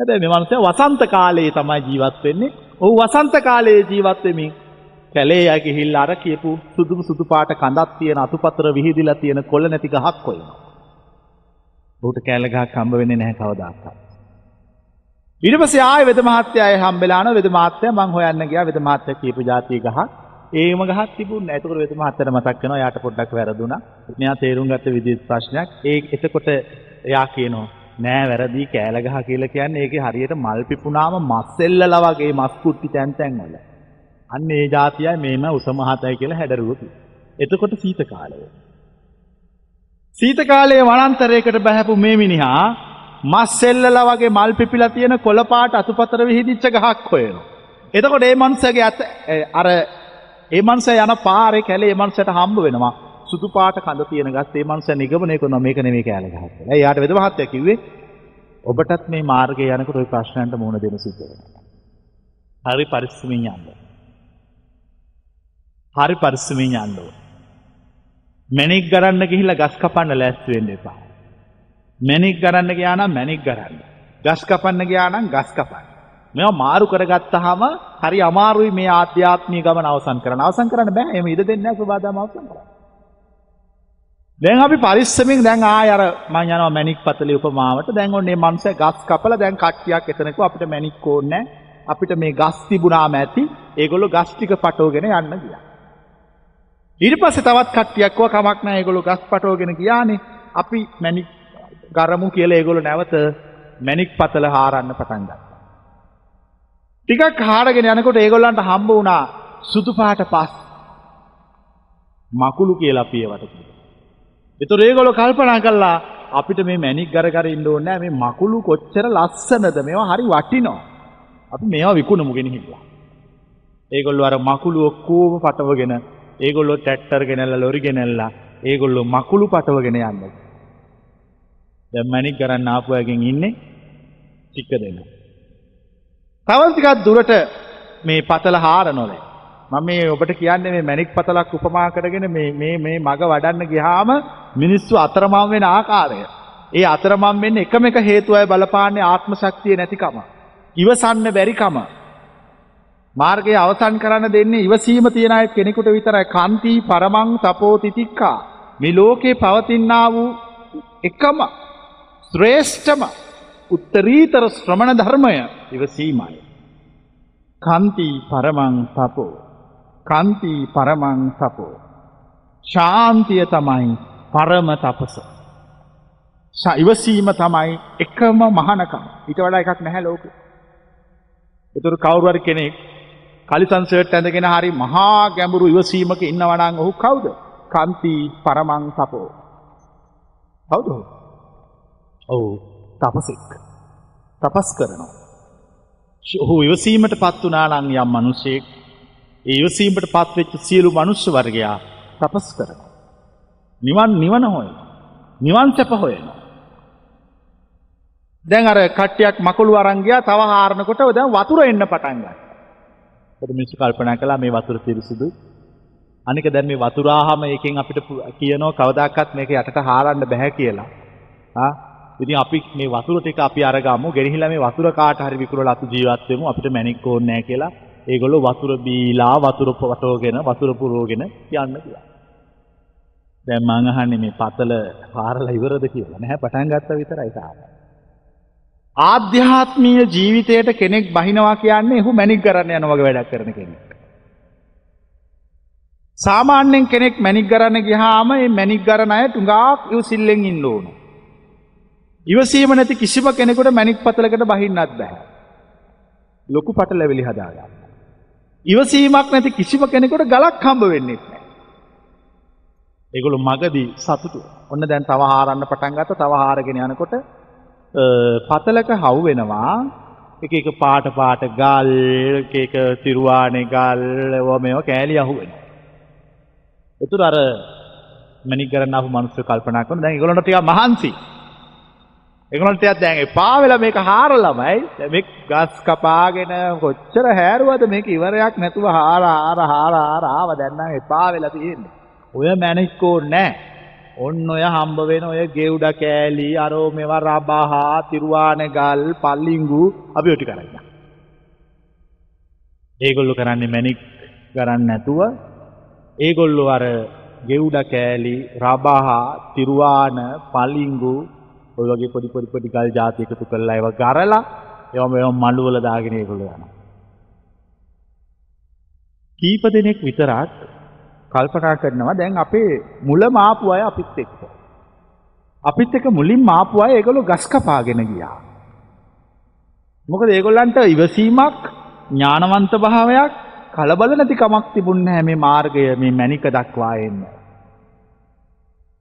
හැබැයි මේ මනුස්සයා වසන්ත කාලයේ තමයි ජීවත් වෙන්නේ. ඔහු වසන්ත කාලයේ ජීවත් වෙමින් කැලේ යා ගිහිල්ලා අර කියපු සුදු සුදු පාට කඳක් තියෙන අතුපතර විහිදිලා තියෙන කොළ නැති ගහක් හොයනවා. ඔහුට කැලේ ගහක් හම්බ වෙන්නේ නැහැ කවදාකවත්. ඊට පස්සේ ආයෙ වෙද මහත්තයාය හම්බෙලා ආන වෙද මහත්තයා මං හොයන්න ගියා වෙද මහත්තයා කියපු જાතිය ගහක් ඒම ගහක් තිබුණ ඇතකට වෙත මහත්තර මතක් වෙනවා යාට පොඩ්ඩක් වැරදුනා. මෙයා තේරුම් ගත්ත විදිහත් ප්‍රශ්නයක්. ඒ එතකොට එයා කියනවා නෑ වැරදි කෑල ගහ කියලා කියන්නේ ඒකේ හරියට මල් පිපුණාම මස් එල්ලලා වගේ මස් කුට්ටි තැන් තැන් වල. අන්න ඒ જાතියයි මේම උස මහතයි කියලා හැඩරුව එතකොට සීත කාලය. සීත කාලයේ වනාන්තරයකට බහැපු මේ මිනිහා මස් එල්ලලා වගේ මල් පිපිලා තියෙන කොළපාට අතුපතර විහිදිච්ච ගහක් හොයනවා. එතකොට ඒ මනුස්සගේ අත අර ඒ මනුස්සය යන පාරේ කැලේ ඒ මනුස්සයට හම්බ වෙනවා. සුදු පාට කඳ තියෙන ගස් ඒ මනුස්සය නිගමනය කරනවා මේක නෙමෙයි කැලේ ගහක් කියලා. එයාට වෙද මහත්තයා කිව්වේ ඔබටත් මේ මාර්ගයේ යනකොට ওই ප්‍රශ්නයන්ට මුහුණ දෙන්න සිද්ධ වෙනවා. හරි පරිස්සමින් යන්න. හරි පරිස්සමින් යන්න ඕන. මැණික් ගරන්න ගිහිල්ලා ගස් කපන්න ලෑස්ති වෙන්න එපා. මැණික් ගරන්න ගියා නම් මැණික් ගරන්න. ගස් කපන්න ගියා නම් ගස් කපන්න. මේවා මාරු කරගත්තාම හරි අමාරුයි මේ ආධ්‍යාත්මීය ගමන අවසන් කරන්න. අවසන් කරන්න බෑ. එහෙම ඉඩ දෙන්නේ නැහැ සබදාම අවසන් කරන්න. දැන් අපි පරිස්සමින් දැන් ආය අර මං යනවා මැණික් පතලේ උපමාවට. දැන් ඔන්නේ මේ මනුස්සයා ගස් කපලා දැන් කට්ටියක් එතනකෝ අපිට මැණික් ඕනේ අපිට මේ ගස් තිබුණාම ඇති. ඒගොල්ලෝ ගස් ටික පටවගෙන යන්න ගියා. ඊට පස්සේ තවත් කට්ටියක් කව කමක් නැහැ ඒගොල්ලෝ ගස් පටවගෙන ගියානේ. අපි මැණික් ගරමු කියලා ඒගොල්ලෝ නැවත මැණික් පතල හාරන්න පටන් ගත්තා. ටිකක් හාරගෙන යනකොට ඒගොල්ලන්ට හම්බ වුණා සුදු පාට පස් මකුළු කියලා අපි ඒවට කියනවා. ඒතර ඒගොල්ලෝ කල්පනා කළා අපිට මේ මැණික් ගර කර ඉන්න ඕනේ නැහැ මේ මකුළු කොච්චර ලස්සනද මේවා හරි වටිනවා. අපි මේවා විකුණමු ගෙනහිල්ලා. ඒගොල්ලෝ අර මකුළු ඔක්කොම පටවගෙන ඒගොල්ලෝ ට්‍රැක්ටර් ගෙනල්ලා ලොරි ගෙනල්ලා ඒගොල්ලෝ මකුළු පටවගෙන යන්නේ. දැන් මැණික් ගරන්න ආපු අයගෙන් ඉන්නේ ටික දෙනා. තවත් ටිකක් දුරට මේ පතල හාරනොලේ. මම මේ ඔබට කියන්නේ මේ මැණික් පතලක් උපමා කරගෙන මේ මේ මේ මග වඩන්න ගියාම මිනිස්සු අතරමං වෙන ආකාරය. ඒ අතරමං වෙන්නේ එකම එක හේතුවයි බලපාන්නේ ආත්ම ශක්තිය නැතිකම. ඉවසන්න බැරිකම. මාර්ගය අවසන් කරන්න දෙන්නේ ඉවසීම තියන අය කෙනෙකුට විතරයි. කාන්ති පරමං තපෝ තිතික්කා. මේ ලෝකේ පවතිනා වූ එකම ශ්‍රේෂ්ඨම උත්තරීතර ශ්‍රමණ ධර්මය ඉවසීමයි. කන්ති පරමං තපෝ. කන්ති පරමං තපෝ. ශාන්තිය තමයි පරම තපස. ඉවසීම තමයි එකම මහනකම් ඊට වඩා එකක් නැහැ ලෝක. එතුරු කවුරුවර කෙනෙක් කලිසන්සර්ට් ඇඳගෙන හරි මහා ගැඹුරු ඉවසීමක ඉන්නවනං ඔහු කවුද කන්ති පරමං තපෝ. කවුද ඔවු තපසෙක් තපස් කරනවා. ඔහු ඉවසීමට පත් වනානං යම් මනුෂයෙක් ඒ ඉවසීමට පත්වෙච්ච සියලු මනුෂ්‍ය වර්ගයා තපස් කරන. නිවන් නිවන හොය. නිවන් සැප හොයන. දැන් අර කට්ටියක් මකුළු අරන් ගියා තව හාරනකොට දැන් වතුර එන්න පටන් ගත්තා. ඒත් මිනිස්සු කල්පනා කළා මේ වතුර පිරිසුදු. අනික දැන් මේ වතුරාහම එකෙන් අපිට කියනවා කවදාකවත් මේක යටට හාරන්න බෑ කියලා. ආ ඉතින් අපි මේ වතුර ටික අපි අරගමු ගෙනහිලා මේ වතුර කාට හරි විකුණලා අපි ජීවත් වෙමු අපිට මැණික් ඕනේ නැහැ කියලා ඒගොල්ලෝ වතුර බීලා වතුර පටවගෙන වතුර පුරවගෙන යන්න කියලා. දැන් මං අහන්නේ මේ පතල පාරලා ඉවරද කියලා. නැහැ පටන් ගත්තා විතරයි තාම. ආධ්‍යාත්මීය ජීවිතයට කෙනෙක් බහිනවා කියන්නේ එහු මැණික් කරන්න යන වගේ වැඩක් කරන කෙනෙක්. සාමාන්‍යයෙන් කෙනෙක් මැණික් ගරන්න ගියාම මේ මැණික් ගරන අය තුඟාක් ඉවසිල්ලෙන් ඉන්න ඕන. ඉවසීම නැති කිසිම කෙනෙකුට මැණික් පතලකට බහින්නත් බෑ. ලොකු පටලැවිලි හදාගන්න. ඉවසීමක් නැති කිසිම කෙනෙකුට ගලක් හම්බ වෙන්නේ නැහැ. ඒගොල්ලෝ මගදී සතුටු. ඔන්න දැන් තව හාරන්න පටන් ගත්ත තව හාරගෙන යනකොට පතලක හවු වෙනවා එක එක පාට පාට ගල් එක එක තිරුවානේ ගල් ඒවා මේවා කෑලි අහු වෙනවා. ඒතර අර මැණික් කරන්න ආපු මිනිස්සු කල්පනා කරන දැන් ඒගොල්ලන්ට ටිකක් මහන්සි. ඒගොල්ලන්ට ටිකක් දැන් එපා වෙලා මේක හාරලමයි මේ ගස් කපාගෙන කොච්චර හැරුවද මේක ඉවරයක් නැතුව හාර හාර හාර හාර ආව දැන් නම් එපා වෙලා තියෙන්නේ. ඔය මැණික් ඕනේ නැහැ. ඔන්න ඔය හම්බ වෙන ඔය ගෙවුඩ කෑලි අරෝ මේවා රබහා තිරුවානේ ගල් පල්ලිංගු අපි ඔය ටික අරගෙන. ඒගොල්ලෝ කරන්නේ මැණික් ගරන්න නැතුව ඒගොල්ලෝ අර ගෙවුඩ කෑලි රබහා තිරුවාන පලිංගු ඔය වගේ පොඩි පොඩි පොඩි ගල් ಜಾති එකතු කරලා ඒවා ගරලා ඒවා මේවා මඬු වල දාගෙන ඒගොල්ලෝ යනවා. කීප දෙනෙක් විතරක් කල්පනා කරනවා දැන් අපේ මුල මාපු අය අපිත් එක්ක. අපිත් එක්ක මුලින් මාපු අය ඒගොල්ලෝ ගස් කපාගෙන ගියා. මොකද ඒගොල්ලන්ට ඉවසීමක් ඥානවන්ත භාවයක් කලබල නැති කමක් තිබුණ නැහැ මේ මාර්ගය මේ මැණික දක්වා එන්න.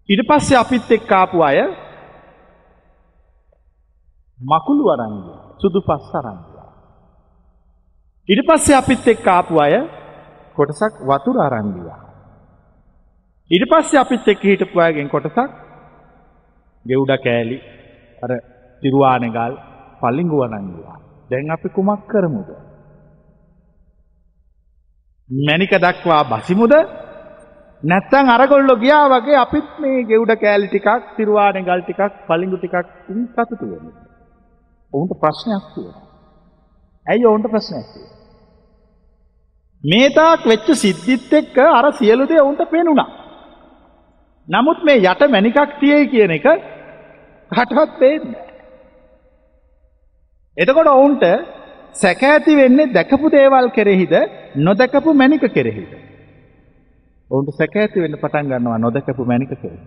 ඊට පස්සේ අපිත් එක්ක ආපු අය මකුළු අරන් ගියා. සුදු පස් අරන් ගියා. ඊට පස්සේ අපිත් එක්ක ආපු අය කොටසක් වතුර අරන් ගියා. ඊට පස්සේ අපිත් එක්ක හිටපු අයගෙන් කොටසක් ගෙවුඩ කෑලි අර තිරුවානෙගල් පල්ලිංගු අරන් ගියා. දැන් අපි කුමක් කරමුද? මැනික දක්වා බසිමුද නැත්තං අරගොල්ලො ගියා වගේ අපිත් මේ ගෙවුඩ කෑලි ටිකක් තිරුවාන ගල් ටිකක් පලිඟු ටිකක් සතුතු වෙන. ඔවුන්ට ප්‍රශ්නයක් කිය. ඇයි ඔවුන්ට ප්‍රශ්නයක් කිය. මේතාක් වෙච්ච සිද්ධිත් එක්ක අර සියලුදේ ඔවුන්ට පෙනුණා. නමුත් මේ යට මැනිකක් තියයි කියන එක කටවත් පේන්න. එතකොට ඔවුන්ට සැක ඇති වෙන්නේ දැකපු දේවල් කෙරෙහිද නොදැකපු මැනික කෙරෙහිද. ඔවුන්ට සැක ඇති වෙන්න පටන් ගන්නවා නොදැකපු මැනික කෙරෙහි.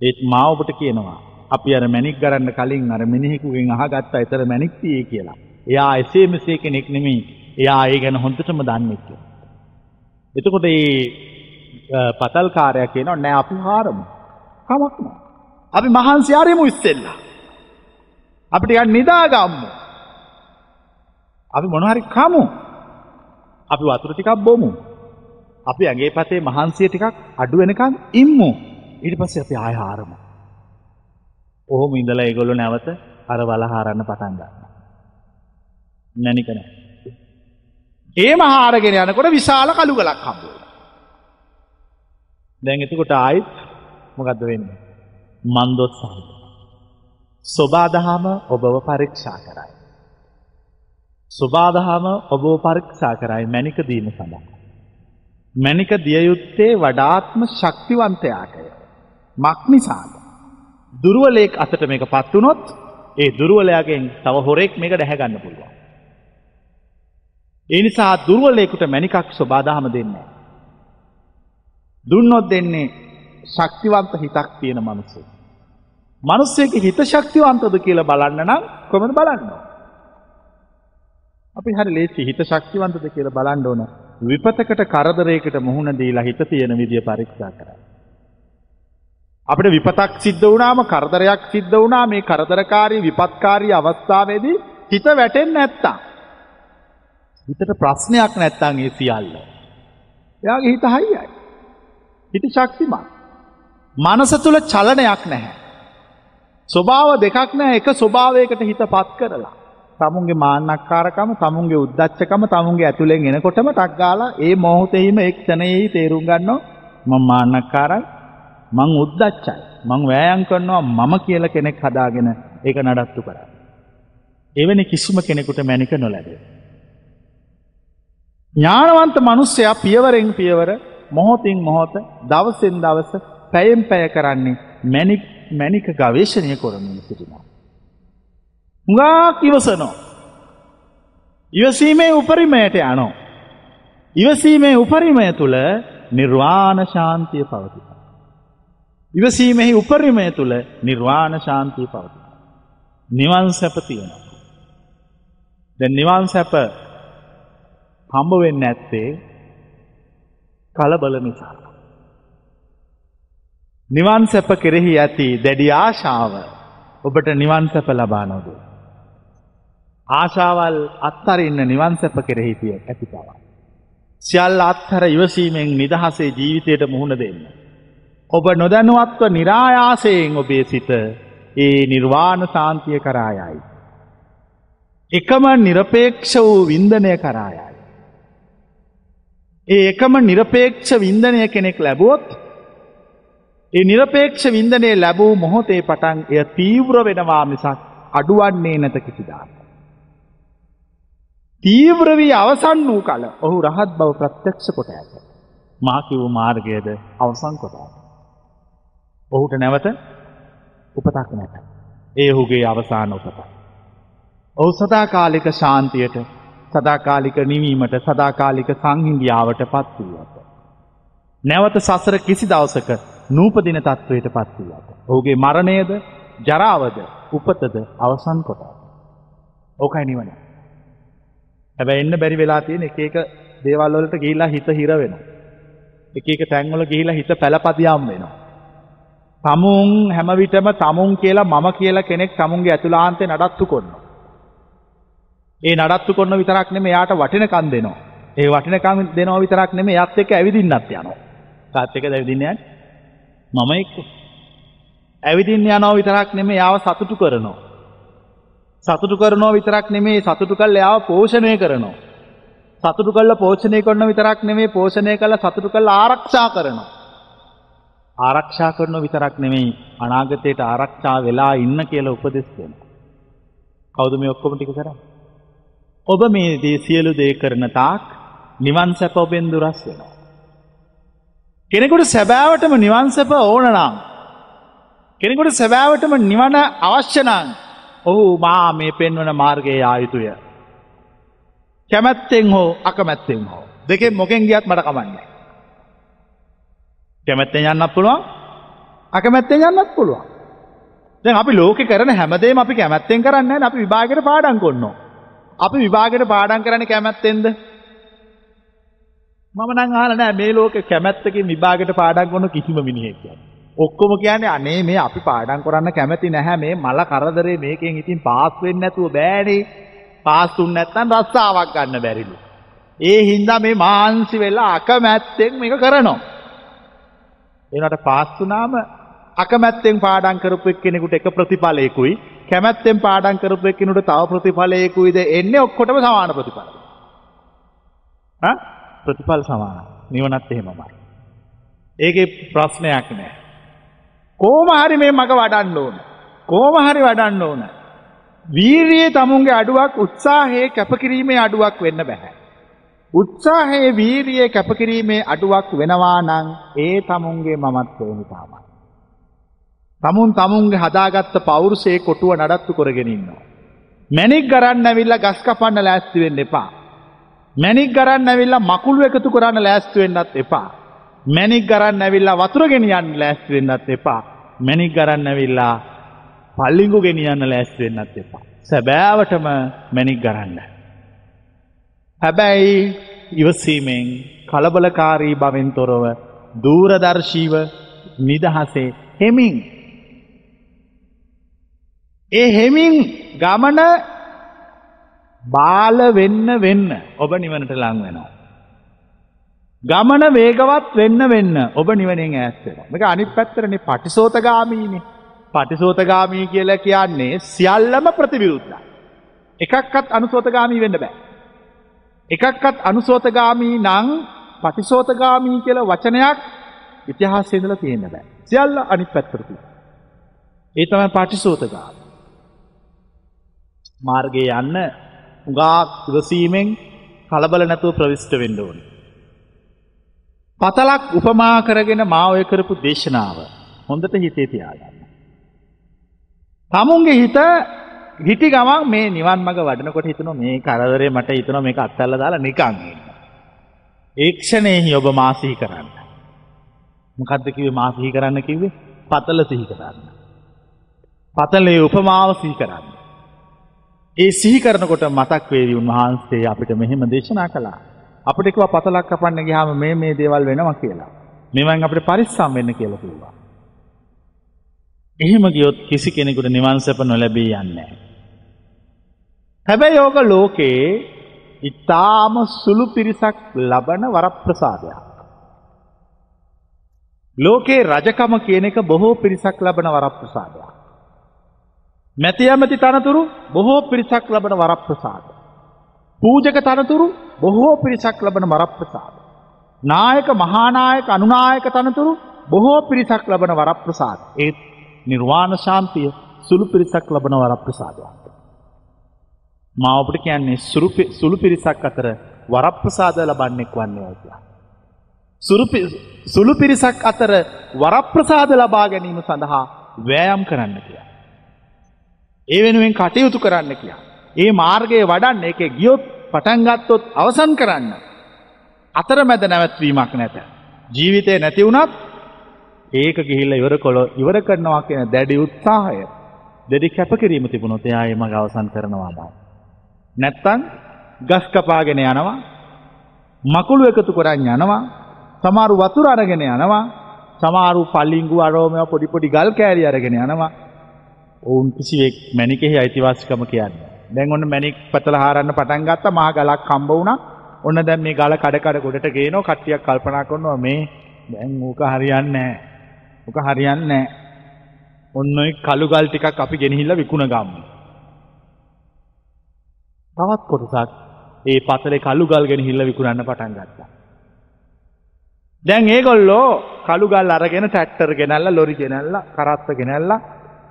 ඒත් මා ඔබට කියනවා අපි අර මැනික් ගරන්න කලින් අර මිනිහෙකුගෙන් අහගත්තා ඊතර මැනික් තියේ කියලා. එයා එසේ මෙසේ කෙනෙක් නෙමෙයි. එයා ඒ ගැන හොඳටම දන්නේ කියලා. එතකොට මේ පතල් කාර්යය කියනවා නෑ අපි හාරමු. කමක් නෑ. අපි මහන්සි ආරෙමු ඉස්සෙල්ලා. අපිට යන්න නිදාගම්මු. අපි මොනහරි කමු. අපි වතුර ටිකක් බොමු. අපි ඇගේ පතේ මහන්සිය ටිකක් අඩු වෙනකන් ඉම්මු. ඊට පස්සේ අපි ආය හාරමු. ඔහොම ඉඳලා ඒගොල්ලෝ නැවත අර වල හාරන්න පටන් ගන්නවා. නැනික නෑ. ඒම හාරගෙන යනකොට විශාල කළු ගලක් හම්බ වෙනවා. දැන් එතකොට ආයිත් මොකද්ද වෙන්නේ? මන්දොත් සම්බ. සෝබාදහම ඔබව පරීක්ෂා කරයි. සුබාදහම ඔබ පරීක්ෂා කරයි මැනික දීම සඳහා. මැනික දිය යුත්තේ වඩාත්ම ශක්තිවන්තයාටය. මක් නිසාද. දුරුවලෙක් අතට මේක පත් වුනොත් ඒ දුරුවලයාගෙන් තව හොරෙක් මේක දැහැගන්න පුළුවන්. ඒ නිසා දුර්වලයෙකුට මැනිකක් ස්වබාදහම දෙන්නේ. දුන්නොත් දෙන්නේ ශක්තිවන්ත හිතක් තියෙන මනුස්සේ. මනුස්සයක හිත ශක්තිවන්තද කියලා බලන්න නම් කොමද බලන්නවා. අපි හරි ලේසි හිත ශක්තිවන්තද කියලා බලන්න ඕන විපතකට කරදරයකට මුහුණ දීලා හිත තියෙන විදිය පරීක්ෂා කරන්න. අපිට විපතක් සිද්ධ වුණාම කරදරයක් සිද්ධ වුණා මේ කරදරකාරී විපත්කාරී අවස්ථාවේදී හිත වැටෙන්නේ නැත්තම් හිතට ප්‍රශ්නයක් නැත්තම් ඒ සියල්ල. එයාගේ හිත හයියයි. හිත ශක්තිමත්. මනස තුල චලනයක් නැහැ. ස්වභාව දෙකක් නෑ එක ස්වභාවයකට හිත පත් කරලා. තමුන්ගේ මාන්නක්කාරකම තමුන්ගේ උද්දච්චකම තමුන්ගේ ඇතුළෙන් එනකොටම ටක්ගාලා ඒ මොහොතෙහිම එක් තනයෙහි තේරුම් ගන්නවා මං මාන්නක්කාරයි මං උද්දච්චයි මං වෑයන් කරනවා මම කියල කෙනෙක් හදාගෙන ඒක නඩත්තු කර. එවැනි කිසිම කෙනෙකුට මැනික නොලැබේ. ඥානවන්ත මනුස්සයා පියවරෙන් පියවර මොහොතින් මොහොත දවසෙන් දවස පැයෙන් පැය කරන්නේ මැනික් මැනික ගවේශණය කොරමින් සිටිනවා. හුඟාක් ඉවසනෝ. ඉවසීමේ උපරිමයට යනෝ. ඉවසීමේ උපරිමය තුළ නිර්වාණ ශාන්තිය පවතින. ඉවසීමෙහි උපරිමය තුළ නිර්වාණ ශාන්තිය පවතින. නිවන් සැප තියෙනවා. දැ නිවන් සැප හම්බවෙන්න ඇත්තේ කලබල නිසා. නිවන් සැප කෙරෙහි ඇති දැඩි ආශාව ඔබට නිවන් සැප ලබා නොද. ආශාවල් අත්තරින්න නිවන් සැප කෙරෙහි තිය ඇති පවා. සියල් අත්හර ඉවසීමෙන් නිදහසේ ජීවිතයට මුහුණ දෙන්න. ඔබ නොදැනුවත්ව නිරායාසයෙන් ඔබේ සිත ඒ නිර්වාණ සාන්තිය කරායයි. එකම නිරපේක්ෂ වූ වින්දනය කරායයි. ඒ එකම නිරපේක්ෂ වින්දනය කෙනෙක් ලැබුවොත් ඒ නිරපේක්ෂ වින්දනය ලැබූ මොහොතේ පටන් එය තීව්‍ර වෙනවා මිසක් අඩුවන්නේ නැත කිසිදාන්න. තීව්‍ර වී අවසන් වූ කල ඔහු රහත් බව ප්‍රත්‍යක්ෂ කොට ඇත. මාකිව් මාර්ගයද අවසං කොට ඇත. ඔහුට නැවත උපතක් නැත. ඒ ඔහුගේ අවසාන උපත. ඔහු සදාකාලික ශාන්තියට සදාකාලික නිවීමට සදාකාලික සංහින්දියාවට පත් වූ ඇත. නැවත සසර කිසි දවසක නූපදින තත්ත්වයට පත් වූ ඇත. ඔහුගේ මරණයද ජරාවද උපතද අවසන් කොට. ඕකයි නිවන. හැබැ එන්න බැරි වෙලා තියෙන එක එක දේවල්වලට ගිහිලා හිත හිර වෙන. එක එක තැන්වල ගිහිලා හිත පැළපතියම් වෙනවා. තමුන් හැමවිටම තමුන් කියලා මම කියලා කෙනෙක් තමුන්ගේ ඇතුලාන්තේ නඩත්තු කොන්න. ඒ නඩත්තු කොන්න විතරක් නෙම යාට වටිනකන් දෙනවා. ඒ වටිනකම් දෙනවා විතරක් නෙම යත් එක ඇවිදින්නත් යනවා. කාත් එක දැවිදින්නයන් මම එක්ක. ඇවිදින්න යනෝ විතරක් නෙම යාව සතුටු කරනවා. සතුටු කරනෝ විතරක් නෙමේ සතුටු කල් යාව පෝෂණය කරනවා. සතුටු කල්ල පෝෂණය කරන විතරක් නෙමේ පෝෂණය කළ සතුටු කල් ආරක්ෂා කරනවා. ආරක්ෂා කරන විතරක් නෙමෙයි අනාගතයට ආරක්ෂා වෙලා ඉන්න කියල උපදෙස් දෙන. කෞද මේ ඔක්කොම ටික කර. ඔබ මේ දේ සියලු දේ කරන තාක් නිවන් සැප ඔබෙන් දුරස් වෙනවා. කෙනෙකුට සැබෑවටම නිවන්සැප ඕනනම්. කෙනෙකුට සැබෑවටම නිවන අවශ්‍යනං ඔහු මා මේ පෙන්වන මාර්ගයේ ආයුතුය. කැමැත්තෙන් හෝ අකමැත්තෙන් හෝ දෙකෙන් මොකෙන් ගියත් මට කමන්නේ. කැමැත්තෙන් යන්නත් පුළුවන් අකමැත්තෙන් යන්නත් පුළුවන්. දැන් අපි ලෝකෙ කරන හැමදේම අපි කැමැත්තෙන් කරන්නේ අපි විභාගයට පාඩම් කරනවා. අපි විභාගයට පාඩම් කරන්නේ කැමැත්තෙන්ද? මම නම් අහලා නෑ මේ ලෝකෙ කැමැත්තකින් විභාගයට පාඩම් කරන කිසිම මිනිහෙක් කියන්නේ. ඔක්කොම කියන්නේ අනේ මේ අපි පාඩම් කරන්න කැමැති නැහැ මේ මල කරදරේ මේකෙන් ඉතින් පාස් වෙන්නේ නැතුව බෑනේ. පාස් දුන්නේ නැත්නම් රස්සාවක් ගන්න බැරිලු. ඒ හින්දා මේ මාන්සි වෙලා අකමැත්තෙන් මේක කරනවා. එනට පාස් වුණාම අකමැත්තෙන් පාඩම් කරපු එක්කෙනෙකුට එක ප්‍රතිඵලයකුයි කැමැත්තෙන් පාඩම් කරපු එක්කෙනෙකුට තව ප්‍රතිඵලයකුයිද එන්නේ ඔක්කොටම සමාන ප්‍රතිඵල. ප්‍රතිඵල සමාන. නිවනත් එහෙමමයි. ඒකේ ප්‍රශ්නයක් නෑ. කෝම හරි මේ මග වඩන්න ඕන. කෝම හරි වඩන්න ඕන. වීරියේ තමුන්ගේ අඩුවක් උත්සාහයේ කැපකිරීමේ අඩුවක් වෙන්න බැහැ. උත්සාහයේ වීරියේ කැපකිරීමේ අඩුවක් වෙනවා නම් ඒ තමුන්ගේ මමත්වය නිසාමයි. තමුන් තමුන්ගේ හදාගත්ත පෞරුෂයේ කොටුව නඩත්තු කරගෙන ඉන්නවා. මැණික් ගරන්න ඇවිල්ලා ගස් කපන්න ලෑස්ති වෙන්න එපා. මැණික් ගරන්න ඇවිල්ලා මකුළු එකතු කරන්න ලෑස්ති වෙන්නත් එපා. මැණික් ගරන්න ඇවිල්ලා වතුර ගෙනියන්න ලෑස්ති වෙන්නත් එපා. මැණික් ගරන්න ඇවිල්ලා පල්ලිඟු ගෙනියන්න ලෑස්ති වෙන්නත් එපා. සැබෑවටම මැණික් ගරන්න. හැබැයි ඉවසීමෙන් කලබලකාරී බවෙන් තොරව දූරදර්ශීව නිදහසේ හෙමින්. ඒ හෙමින් ගමන බාල වෙන්න වෙන්න ඔබ නිවනට ලං වෙනවා. ගමන වේගවත් වෙන්න වෙන්න ඔබ නිවනෙන් ඈස් වෙනවා. මේක අනිත් පැත්තරනේ පටිසෝතගාමීනේ. පටිසෝතගාමී කියලා කියන්නේ සියල්ලම ප්‍රතිවිරුද්ධයි. එකක්කත් අනුසෝතගාමී වෙන්න බෑ. එකක්කත් අනුසෝතගාමී නං පටිසෝතගාමී කියල වචනයක් ඉතිහාසේදල තියෙන්න බෑ. සියල්ල අනිත් පැත්තරති. ඒ තමයි පටිසෝතගාම. මාර්ගය යන්න උගා ඉවසීමෙන් කලබල නැතුව ප්‍රවිෂ්ට වෙන්න ඕන. පතලක් උපමා කරගෙන මාවය කරපු දේශනාව හොඳට හිතේ තියාගන්න. තමුන්ගේ හිත හිටි ගමන් මේ නිවන් මඟ වඩනකොට හිතන මේ කරදරේ මට හිතන මේ අත්තල්ල දාලා නිකං ඉන්න. ඒක්ෂණයෙහි ඔබ මාසිහි කරන්න. මොකක්ද කිවේ මාසිහි කරන්න කිවේ පතල සිහි කරන්න. පතලේ උපමාව සිහි කරන්න. ඒ සිහි කරනකොට මතක් වේවි උන්වහන්සේ අපිට මෙහෙම දේශනා කළා. අපිට කිව්වා පතලක් කපන්න ගියාම මේ මේ දේවල් වෙනවා කියලා. මෙවන් අපිට පරිස්සම් වෙන්න කියලා කිව්වා. එහෙම ගියොත් කිසි කෙනෙකුට නිවන් සැප නොලැබී යන්නේ. හැබැයි ඕක ලෝකේ ඉතාම සුළු පිරිසක් ලබන වරප්‍රසාදයක්. ලෝකේ රජකම කියන එක බොහෝ පිරිසක් ලබන වරප්‍රසාදයක්. මැති ඇමති තනතුරු බොහෝ පිරිසක් ලබන වරප්‍රසාද. පූජක තනතුරු බොහෝ පිරිසක් ලබන වරප්‍රසාද. නායක මහානායක අනුනායක තනතුරු බොහෝ පිරිසක් ලබන වරප්‍රසාද. ඒත් නිර්වාණ ශාන්තිය සුළු පිරිසක් ලබන වරප්‍රසාදයක්. මාවපට කියන්නේ සුළු පිරිසක් අතර වරප්‍රසාද ලබන්නෙක් වන්නේ ඇතියා. සුළු පිරිසක් අතර වරප්‍රසාද ලබා ගැනීම සඳහා වෑයම් කරන්න කිය. ඒ වෙනුවෙන් කටයුතු කරන්න කියා. ඒ මාර්ගයේ වඩන්න එක ගියොත් පටන්ගත්තොත් අවසන් කරන්න. අතර මැද නැවැත්වීමක් නැත. ජීවිතය නැති වුණත් ඒක ගිහිල්ල ඉවර කොළ ඉවර කරනවා කියන දැඩි උත්සාහය දෙඩි කැපකිරීම තිබුණොත් එයා ඒ මඟ අවසන් කරනවා බව. නැත්තං ගස් කපාගෙන යනවා මකුළු එකතු කරන්න යනවා සමාරු වතුර අරගෙන යනවා සමාරු පල්ලිංගු අරෝමය පොඩි පොඩි ගල් කෑරි අරගෙන යනවා ඔවුන් කිසිවෙක් මැනිකෙහි අයිතිවාසිකම කියන්න. දැන් ඔන්න මැනික් පතල හාරන්න පටන් ගත්ත මහ ගලක් කම්බ වුණා ඔන්න දැන් මේ ගල කඩ කඩ ගොඩට ගේනවා කට්ටියක් කල්පනා කරනවා මේ දැන් ඌක හරියන්නේ නැහැ. ඌක හරියන්නේ නැහැ. ඔන්න ඔය කළු ගල් ටිකක් අපි ගෙනහිල්ලා විකුණ ගමු. තවත් කොටසක් ඒ පතලේ කළු ගල් ගෙනහිල්ලා විකුණන්න පටන් ගත්තා. දැන් ඒගොල්ලෝ කළු ගල් අරගෙන ට්‍රැක්ටර් ගෙනල්ලා ලොරි ගෙනල්ලා කරත්ත ගෙනල්ලා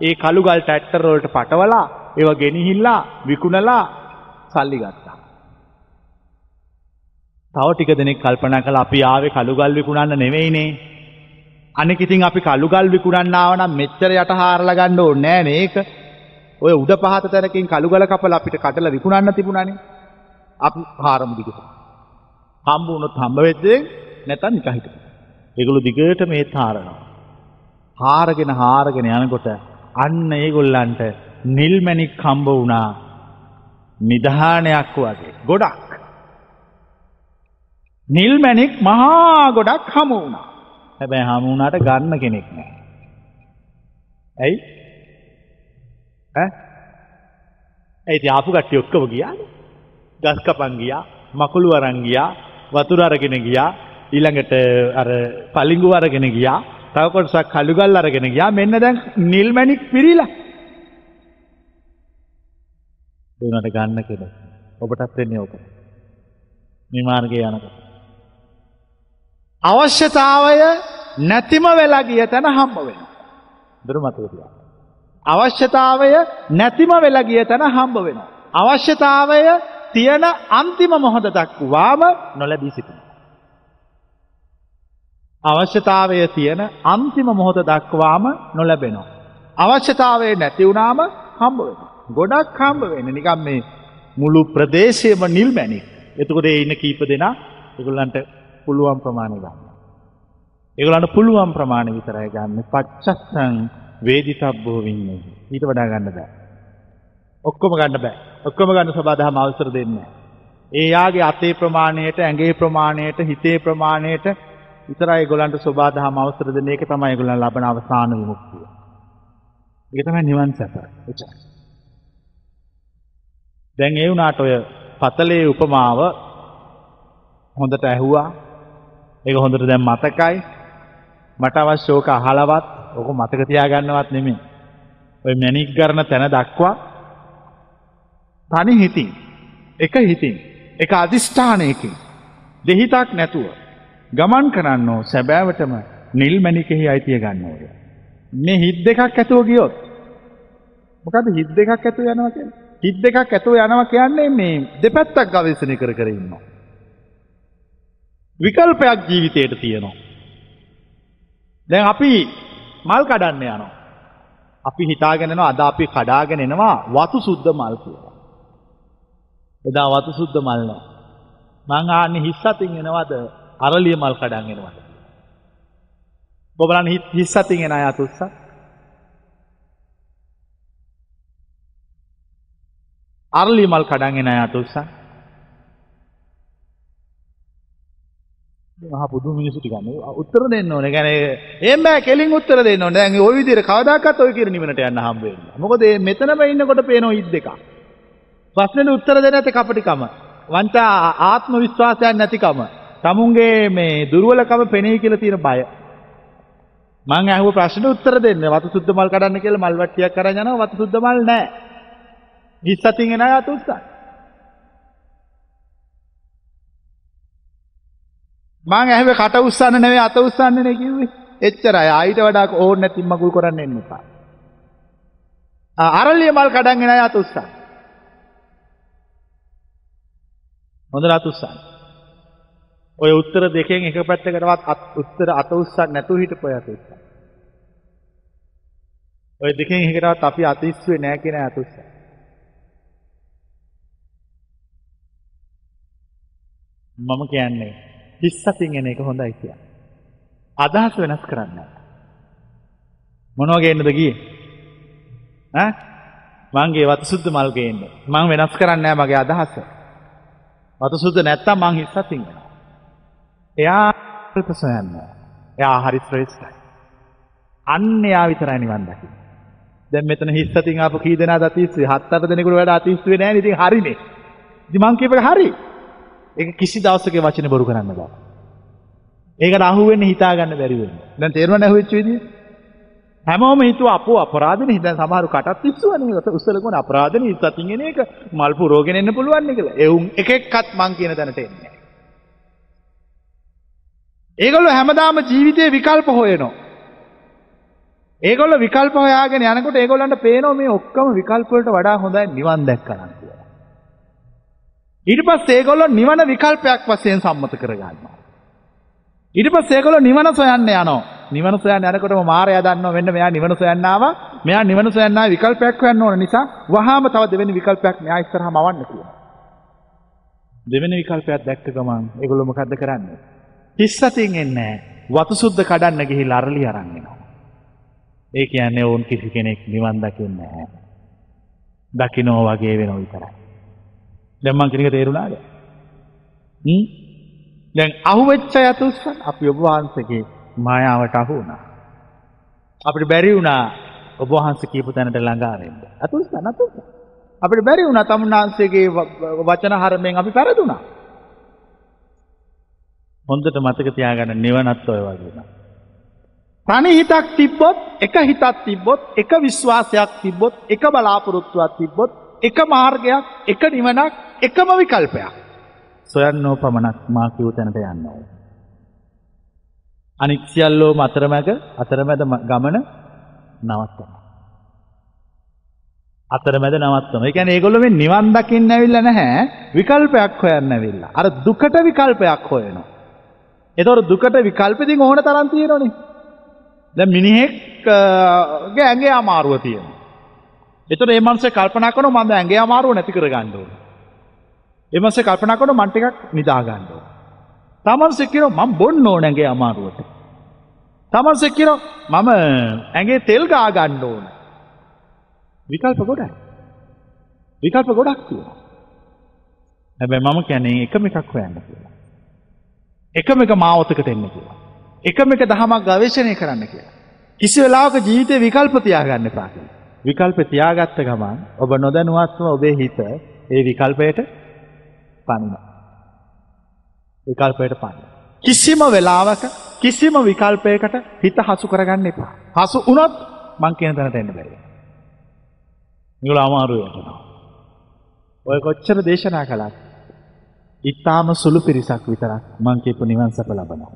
ඒ කළුගල් ටැක්ටර් වලට පටවලා ඒව ගෙනහිල්ලා විකුණලා සල්ලි ගත්තා. තව ටික දෙනෙක් කල්පනා කළා අපි ආවේ කළුගල් විකුණන්න නෙවෙයිනේ. අනික ඉතින් අපි කළුගල් විකුණන්න ආව නම් මෙච්චර යට හාරලා ගන්න ඕනේ නෑ මේක. ඔය උඩ පහත තැනකින් කළුගල කපලා අපිට කඩලා විකුණන්න තිබුණානේ. අපි හාරමු දිගට. හම්බ වුණොත් හම්බ වෙද්දී නැත්නම් නිකන් හිටපන්. ඒගොල්ලෝ දිගට මේත් හාරනවා. හාරගෙන හාරගෙන යනකොට අන්න ඒගොල්ලන්ට නිල්මැණික් හම්බ වුණා නිධානයක් වගේ ගොඩක්. නිල්මැණික් මහා ගොඩක් හමු වුණා. හැබැයි හමු වුණාට ගන්න කෙනෙක් නැහැ. ඇයි? ඈ? ඒත් ආපු කට්ටිය ඔක්කොම ගියානේ. ගස් කපන් ගියා, මකුළු අරන් ගියා, වතුර අරගෙන ගියා, ඊළඟට අර පලිඟු අරගෙන ගියා. තව කොටසක් කළුගල් අරගෙන ගියා මෙන්න දැන් නිල් මැණික් පිරීලා. දුනට ගන්න කෙනෙක්. ඔබටත් වෙන්නේ ඕක. මේ මාර්ගයේ යනකොට. අවශ්‍යතාවය නැතිම වෙලා ගිය තැන හම්බ වෙනවා. දරු මතක තියාගන්න. අවශ්‍යතාවය නැතිම වෙලා ගිය තැන හම්බ වෙනවා. අවශ්‍යතාවය තියෙන අන්තිම මොහොත දක්වාම නොලැබී සිටිනවා. අවශ්‍යතාවය තියෙන අන්තිම මොහොත දක්වාම නොලැබෙනවා. අවශ්‍යතාවය නැති වුණාම හම්බ වෙන. ගොඩක් හම්බ වෙන නිකම් මේ මුළු ප්‍රදේශයම නිල් මැනි. එතකොට ඒ ඉන්න කීප දෙනා ඒගොල්ලන්ට පුළුවන් ප්‍රමාණය ගන්න. ඒගොල්ලන්ට පුළුවන් ප්‍රමාණය විතරයි ගන්න. පච්චස්සං වේදිතබ්බෝ වින්නේ. ඊට වඩා ගන්න බෑ. ඔක්කොම ගන්න බෑ. ඔක්කොම ගන්න සබාදහම අවසර දෙන්නේ නැහැ. ඒ යාගේ අතේ ප්‍රමාණයට, ඇඟේ ප්‍රමාණයට, හිතේ ප්‍රමාණයට විතරයි ඒගොල්ලන්ට සෝබාදහම අවසර දෙන එක තමයි ඒගොල්ලන් ලබන අවසාන විමුක්තිය. ඒක තමයි නිවන් සැප. එච්චරයි. දැන් ඒ වුණාට ඔය පතලේ උපමාව හොඳට ඇහුවා. ඒක හොඳට දැන් මතකයි. මට අවශ්‍ය ඕක අහලවත් ඕක මතක තියාගන්නවත් නෙමෙයි. ඔය මැනික් ගරන තැන දක්වා තනි හිතින් එක හිතින් එක අධිෂ්ඨානයකින් දෙහිතක් නැතුව ගමන් කරන්න ඕ සැබෑවටම නිල් මැනිකෙහි අයිතිය ගන්න ඕය. මේ හිත් දෙකක් ඇතුව ගියොත්. මොකද හිත් දෙකක් ඇතුව යනවා කියන්නේ. හිත් දෙකක් ඇතුව යනවා කියන්නේ මේ දෙපැත්තක් ගවේෂණය කර කර ඉන්නවා. විකල්පයක් ජීවිතයට තියෙනවා. දැන් අපි මල් කඩන්න යනවා. අපි හිතාගෙනනවා අද අපි කඩාගෙන එනවා වතු සුද්ධ මල් කියලා. එදා වතු සුද්ධ මල් නෑ. මං ආන්නේ හිස් අතින් එනවද අරලිය මල් කඩන් එනවද? ඔබලන් හිස් අතින් එන අය අත උස්සක්. අරලිය මල් කඩන් එන අය අත මහා පුදු මිනිස්සු ටික උත්තර දෙන්න ඕනේ. කියන්නේ එහෙම බෑ කෙලින් උත්තර දෙන්න ඕනේ. දැන් ওই විදිහට කවදාකවත් ඔය කියන නිවනට යන්න හම්බ වෙන්නේ. මොකද මේ මෙතනම ඉන්නකොට පේන ඉද් දෙක. ප්‍රශ්නෙට උත්තර දෙන්න නැති කපටිකම. වංචා ආත්ම විශ්වාසයක් නැතිකම. තමුන්ගේ මේ දුර්වලකම පෙනේ කියලා තියෙන බය. මං අහුව ප්‍රශ්නෙට උත්තර දෙන්න. වතු සුද්ධ මල් කඩන්න කියලා මල් වට්ටියක් අරන් යනවා. වතු සුද්ධ මල් නැහැ. ඉස්සතින් එන අය අත උස්සන. මං ඇහුවේ කට උස්සන්න නෙවෙයි අත උස්සන්න නේ කිව්වේ. එච්චරයි. ආයිට වඩා ඕන නැති මගුල් කරන්න එන්න එපා. අරලිය මල් කඩන් එන අය අත උස්සන්න. හොඳට අත උස්සන්න. ඔය උත්තර දෙකෙන් එක පැත්තකටවත් උත්තර අත උස්සන්න නැතුව හිටපොය අත උස්සන්න. ඔය දෙකෙන් එකකටවත් අපි අත ඉස්සුවේ නැහැ කියන අත උස්සන්න. මම කියන්නේ හිස්සතින් එන එක හොඳයි කිය. අදහස් වෙනස් කරන්න. මොනව ගේන්නද ගියේ? ඈ මංගේ වතු සුද්ධ මල් ගේන්න. මං වෙනස් කරන්නේ නැහැ මගේ අදහස. වතු සුද්ධ නැත්තම් මං හිස්සතින් වෙනවා. එයා කල්ප සොයන්න. එයා හරි ශ්‍රේෂ්ඨයි. අන්න එයා විතරයි නිවන් දකින්නේ. දැන් මෙතන හිස්සතින් ආපු කී දෙනාද අතිස්සුවේ? හත් අට දෙනෙකුට වඩා අතිස්සුවේ නැහැ නේ. ඉතින් හරිනේ. ඉතින් මං කියපේක හරි. ඒක කිසි දවසක වචනේ බොරු කරන්න බෑ. ඒකට අහු වෙන්න හිතා ගන්න බැරි වෙනවා. දැන් තේරුණා නැහුවෙච්ච විදිය? හැමෝම හිතුවා අපෝ අපරාධනේ. දැන් සමහරු කටත් ඉස්සුවනේ. උස්සල කොන අපරාධනේ ඉස්සතින් එන එක මල් පුරෝගෙන එන්න පුළුවන් නේ කියලා. එවුන් එක එක්කත් මං කියන තැනට එන්නේ ඒගොල්ලෝ හැමදාම ජීවිතේ විකල්ප හොයනවා. ඒගොල්ලෝ විකල්ප හොයාගෙන යනකොට ඒගොල්ලන්ට පේනවා මේ ඔක්කොම විකල්ප වලට වඩා හොඳයි නිවන් දැක්කනම්. ඊට පස්සේ ඒගොල්ලෝ නිවන විකල්පයක් වශයෙන් සම්මත කරගන්නවා. ඊට පස්සේ ඒගොල්ලෝ නිවන සොයන්න යනවා. නිවන සොයන්න යනකොටම මාරයා දන්නවා මෙන්න මෙයා නිවන සොයන්න ආවා. මෙයා නිවන සොයන්න ආවේ විකල්පයක් හොයන්න ඕන නිසා වහාම තව දෙවෙනි විකල්පයක් මෙයා ඉස්සරහම අවන්න කියනවා. දෙවෙනි විකල්පයක් දැක්ක ගමන් ඒගොල්ලෝ මොකද්ද කරන්නේ? හිස්සතින් එන්නේ වතු සුද්ධ කඩන්න ගිහිල්ලා අරලි අරන් එනවා. ඒ කියන්නේ ඕන් කිසි කෙනෙක් නිවන් දකින්නේ නැහැ. දකින්නෝ වගේ වෙනව විතරයි. දැන් මං කියන එක තේරුණාද? හ්ම් දැන් අහුවෙච්ච යත උස්සන් අපි ඔබ වහන්සේගේ මායාවට අහු වුණා. අපිට බැරි වුණා ඔබ වහන්සේ කියපු තැනට ළඟා වෙන්න. අත උස්සන් අත උස්සන්. අපිට බැරි වුණා තමුන්නාන්සේගේ වචන හරමෙන් අපි පෙරදුනා. හොඳට මතක තියාගන්න නිවනත් ඔය වගේ නෑ. තනි හිතක් තිබ්බොත් එක හිතක් තිබ්බොත් එක විශ්වාසයක් තිබ්බොත් එක බලාපොරොත්තුවක් තිබ්බොත් එක මාර්ගයක් එක නිවනක් එකම විකල්පයක්. සොයන්නෝ පමණක් මා කිව් තැනට යන්න ඕන. අනික් සියල්ලෝම අතරමැද අතරමැද ගමන නවත්තන. අතරමැද නවත්තන. ඒ කියන්නේ ඒගොල්ලෝ මේ නිවන් දකින්න ඇවිල්ලා නැහැ විකල්පයක් හොයන්න ඇවිල්ලා. අර දුකට විකල්පයක් හොයනවා. එතකොට දුකට විකල්ප ඉතින් ඕන තරම් තියෙනවනේ. දැන් මිනිහෙක් ගේ ඇඟේ අමාරුව තියෙනවා. එතකොට මේ මනුස්සය කල්පනා කරනවා මම ඇඟේ අමාරුව නැති කරගන්න ඕනේ. ඒ මනුස්සය කල්පනා කරනවා මං ටිකක් නිදා ගන්න ඕනේ. තමන්සේ කියනවා මම බොන්න ඕන ඇඟේ අමාරුවට. තමන්සේ කියනවා මම ඇඟේ තෙල් ගා ගන්න ඕන. විකල්ප ගොඩයි. විකල්ප ගොඩක් තියෙනවා. හැබැයි මම කියන්නේ එකම එකක් හොයන්න කියලා. එකම එක මාවතකට එන්න කියලා. එකම එක දහමක් ගවේෂණය කරන්න කියලා. කිසි වෙලාවක ජීවිතේ විකල්ප තියාගන්න එපා කියලා. විකල්ප තියාගත්ත ගමන් ඔබ නොදැනුවත්වම ඔබේ හිත ඒ විකල්පයට පනිනවා. විකල්පයට පනිනවා. කිසිම වෙලාවක කිසිම විකල්පයකට හිත හසු කරගන්න එපා. හසු වුණොත් මං කියන තැනට එන්න බැහැ. නිගල අමාරු යනවා. ඔය කොච්චර දේශනා කළත් ඉතාම සුළු පිරිසක් විතරක් මං කියපු නිවන් සැප ලබනවා.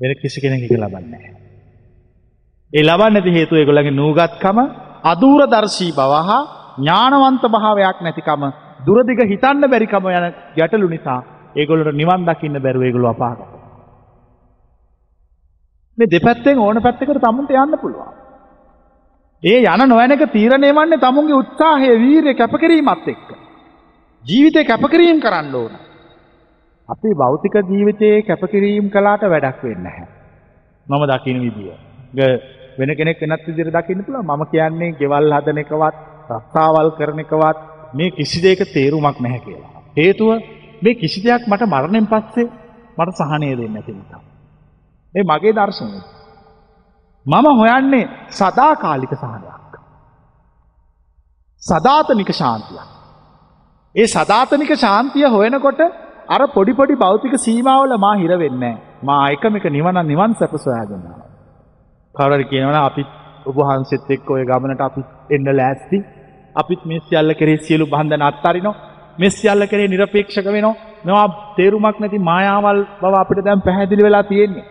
වෙන කිසි කෙනෙක් එක ලබන්නේ නැහැ. ඒ ලබන්නේ නැති හේතුව ඒගොල්ලන්ගේ නූගත්කම අදූරදර්ශී බව හා ඥානවන්ත භාවයක් නැතිකම දුරදිග හිතන්න බැරිකම යන ගැටලු නිසා ඒගොල්ලොට නිවන් දකින්න බැරුව ඒගොල්ලෝ අපාගත. මේ දෙපැත්තෙන් ඕන පැත්තකට තමුන්ට යන්න පුළුවන්. ඒ යන නොවැනක තීරණය වන්නේ තමුන්ගේ උත්සාහය වීරය කැපකිරීමත් එක්ක. ජීවිතය කැපකිරීම් කරන්න ඕන. අපි භෞතික ජීවිතයේ කැපකිරීම් කලාට වැඩක් වෙන්න හැ. මම දකින විදිිය. වෙන කෙනෙක් වෙනත් විදිර දකින්න පුළ ම කියන්නේ ගෙවල් හදන එකවත් රස්ථාවල් කරන එකවත් මේ කිසි දෙක තේරුමක් නැහැ කියලා. හේතුව මේ කිසි දෙයක් මට මරණයෙන් පස්සේ මට සහනය දෙන්න ඇති නිසා. ඒ මගේ දර්ශනය. මම හොයන්නේ සදාකාලික සහනයක්. සදාතනික ශාන්තියක්. ඒ සදාතනික ශාන්තිය හොයනකොට අර පොඩිපොඩි භෞතික සීමාවල මා හිරවෙන්නේ මා එකමික නිවන නිවන් සැප සොයාගන්නවා. කවර කියනවන අපි ඔබහන්සෙත් එක් ඔය ගමනට අපි එන්න ලෑස්ති අපිත් මේ සියල්ල කරේ සියලු බන්ධන අත්තරිනො මෙ සියල්ල කරේ නිරපේක්ෂක වෙනවා මෙවා තේරුමක් නැති මායාවල් බව අපිට දැම් පැහැදිලි වෙලා තියෙන්නේ.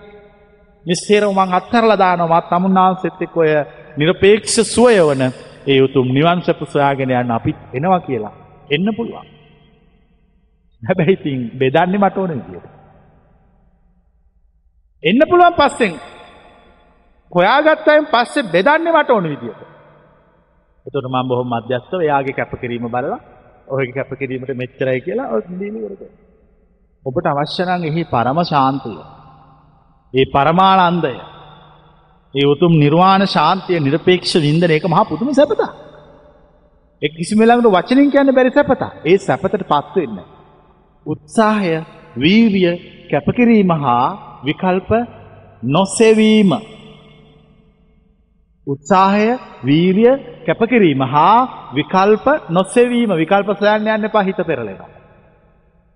නිස්සේරව මං අත්තරලා දානවා තමුන්නාන්සෙත් එක් ඔය නිරපේක්ෂ සුවය වන ඒ උතුම් නිවන් සැප සොයාගෙන යන්න අපිත් එනවා කියලා එන්න පුළුවන්. හැබැයි ඉතින් බෙදන්නේ මට ඕන විදියට. එන්න පුළුවන් පස්සෙන් හොයාගත්තයෙන් පස්සේ බෙදන්නේ මට ඕන විදියට. එතකොට මම බොහොම මධ්‍යස්ථව එයාගේ කැපකිරීම බලලා ඔහුගේ කැපකිරීමට මෙච්චරයි කියලා ඔය දීලි කරගන්න. ඔබට අවශ්‍ය නම් එහි පරම ශාන්තිය. ඒ පරමානන්දය. ඒ උතුම් නිර්වාණ ශාන්තිය නිරපේක්ෂ වින්දන ඒක මහා පුදුම සැපත. එක් කිසිම ළඟට වචනින් කියන්න බැරි සැපත. ඒ සැපතට පත් වෙන්න. උත්සාහය, වීරිය, කැපකිරීම හා විකල්ප නොසෙවීම උත්සාහය වීරිය කැපකිරීම හා විකල්ප නොසෙවීම විකල්ප සොයන්න යන්න එපා හිත පෙරලෙනවා.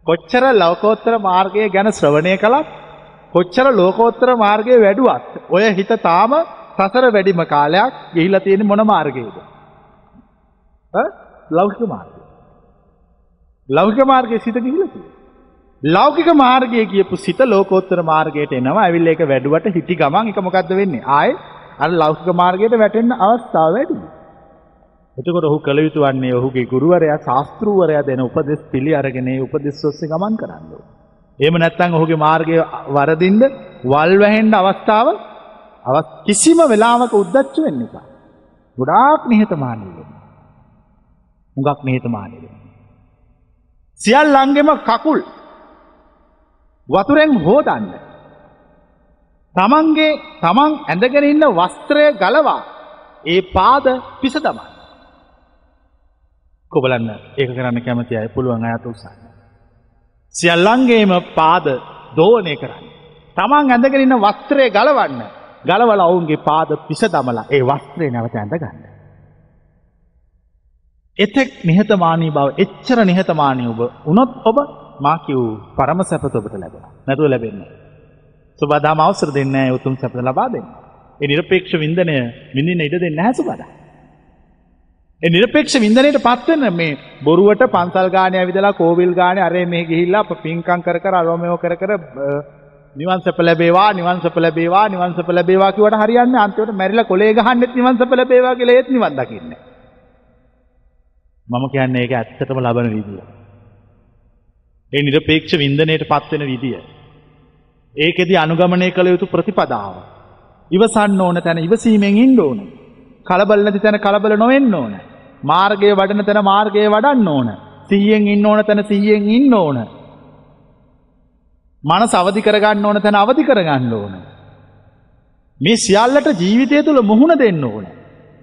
කොච්චර ලෝකෝත්තර මාර්ගය ගැන ශ්‍රවණය කළත් කොච්චර ලෝකෝත්තර මාර්ගය වැඩුවත් ඔය හිත තාම සසර වැඩිම කාලයක් ගිහිලා තියෙන මොන මාර්ගයේද? ලෞකික මාර්ගය. ලෞකික මාර්ගයේ සිත ගිහිලා තියෙනවා. ලෞකික මාර්ගය කියපු සිත ලෝකෝත්තර මාර්ගයට එනවා. ඇවිල්ලා ඒක වැඩුවට හිටි ගමන් ඒක මොකද්ද වෙන්නේ? ආයේ අර ලෞකික මාර්ගයට වැටෙන්න අවස්ථාව වැඩි. එතකොට ඔහු කළ යුතු වන්නේ ඔහුගේ ගුරුවරයා ශාස්ත්‍රූවරයා දෙන උපදෙස් පිළි අරගෙන ඒ උපදෙස් ඔස්සේ ගමන් කරන්න ඕනේ. එහෙම නැත්නම් ඔහුගේ මාර්ගය වරදින්න වල් වැහෙන්න අවස්ථාව කිසිම වෙලාවක උද්දච්ච වෙන්න එපා. ගොඩාක් නිහතමානී වෙන්න. හුඟක් නිහතමානී වෙන්න. සියල්ලංගෙම කකුල් වතුරෙන් හෝදන්න. තමන්ගේ තමන් ඇඳගෙන ඉන්න වස්ත්‍රය ගලවා ඒ පාද පිස තමන්. කොබලන්න ඒක කරන්න කැමති අය පුළුවන් අයත උත්සන්න. සියල්ලන්ගේම පාද දෝනය කරන්න. තමන් ඇඳගෙන ඉන්න වස්ත්‍රය ගලවන්න ගලවල ඔවුන්ගේ පාද පිස දමලා ඒ වස්ත්‍රය නැවත ඇඳගන්න. එතෙක් නිහතමානී බව එච්චර නිහතමානී ඔබ උනොත් ඔබ මාකිව් පරම සැපත ඔබට ලැබෙන නැතුව ලැබෙන්නේ. සුබදාම අවසර දෙන්න උතුම් සැපත ලබා දෙන්න. ඒ නිරපේක්ෂ වින්දනය මිනින්න ඉඩ දෙන්න හැසු බද. ඒ නිරපේක්ෂ වින්දනයට පත්වන්න මේ බොරුවට පන්සල් ගානය විදලා කෝවිල් ගාන අරේ මේ ගිහිල්ලා පින්කං කර කර අරෝමයෝ කර කර නිවන්සප ලැබේවා නිවන්සප ලැබේවා නිවන්සප ලැබේවා කිවට හරියන්න අන්තිවට මැරිලා කොලේ ගහන්නෙත් නිවන්සප ලැබේවා කියලා ඒත් නිවන් දකින්නේ. මම කියන්නේ ඒක ඇත්තටම ලබන විදිය. ඒ නිරපේක්ෂ වින්දනයට පත්වෙන විදිය. ඒකෙදි අනුගමනය කළ යුතු ප්‍රතිපදාව. ඉවසන්න ඕන තැන ඉවසීමෙන් ඉන්න ඕන. කලබල නැති තැන කලබල නොවෙන්න ඕන. මාර්ගය වඩන තැන මාර්ගය වඩන්න ඕන. සිහියෙන් ඉන්න ඕන තැන සිහියෙන් ඉන්න ඕන. මනස අවදි කරගන්න ඕන තැන අවදි කරගන්න ඕන. මේ සියල්ලට ජීවිතය තුළ මුහුණ දෙන්න ඕන.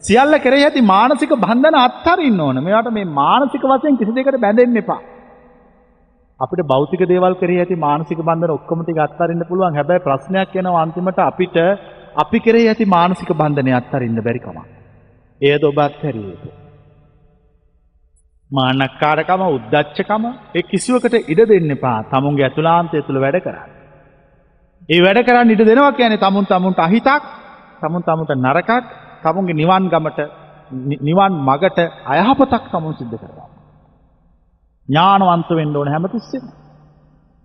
සියල්ල කරේ ඇති මානසික බන්ධන අත්හරින්න ඕන මෙයාට මේ මානසික වසයෙන් කිසි දෙකට බැඳෙන්න එපා. අපිට භෞතික දේවල් කරේ ඇති මානසික බන්ධන ඔක්කොම ටික අත්හරින්න පුළුවන්. හැබැයි ප්‍රශ්නයක් එනවා අන්තිමට අපිට අපි කරේ ඇති මානසික බන්ධනය අත්හරින්න බැරි කමක්. එයද ඔබ අත්හැරිය යුතුයි. මානක්කාරකම උද්දච්චකම ඒ කිසිවකට ඉඩ දෙන්න එපා. තමුන්ගේ ඇතුළාන්තය තුළ වැඩ කරන්න. ඒ වැඩ කරන්න ඉඩ දෙනවා කියන්නේ තමුන් තමුන්ට අහිතක්, තමුන් තමුන්ට නරකක්, තමුන්ගේ නිවන් ගමට නිවන් මගට අයහපතක් තමුන් සිද්ධ කරවා. ඥානවන්ත වෙන්න ඕන හැමතිස්සෙම.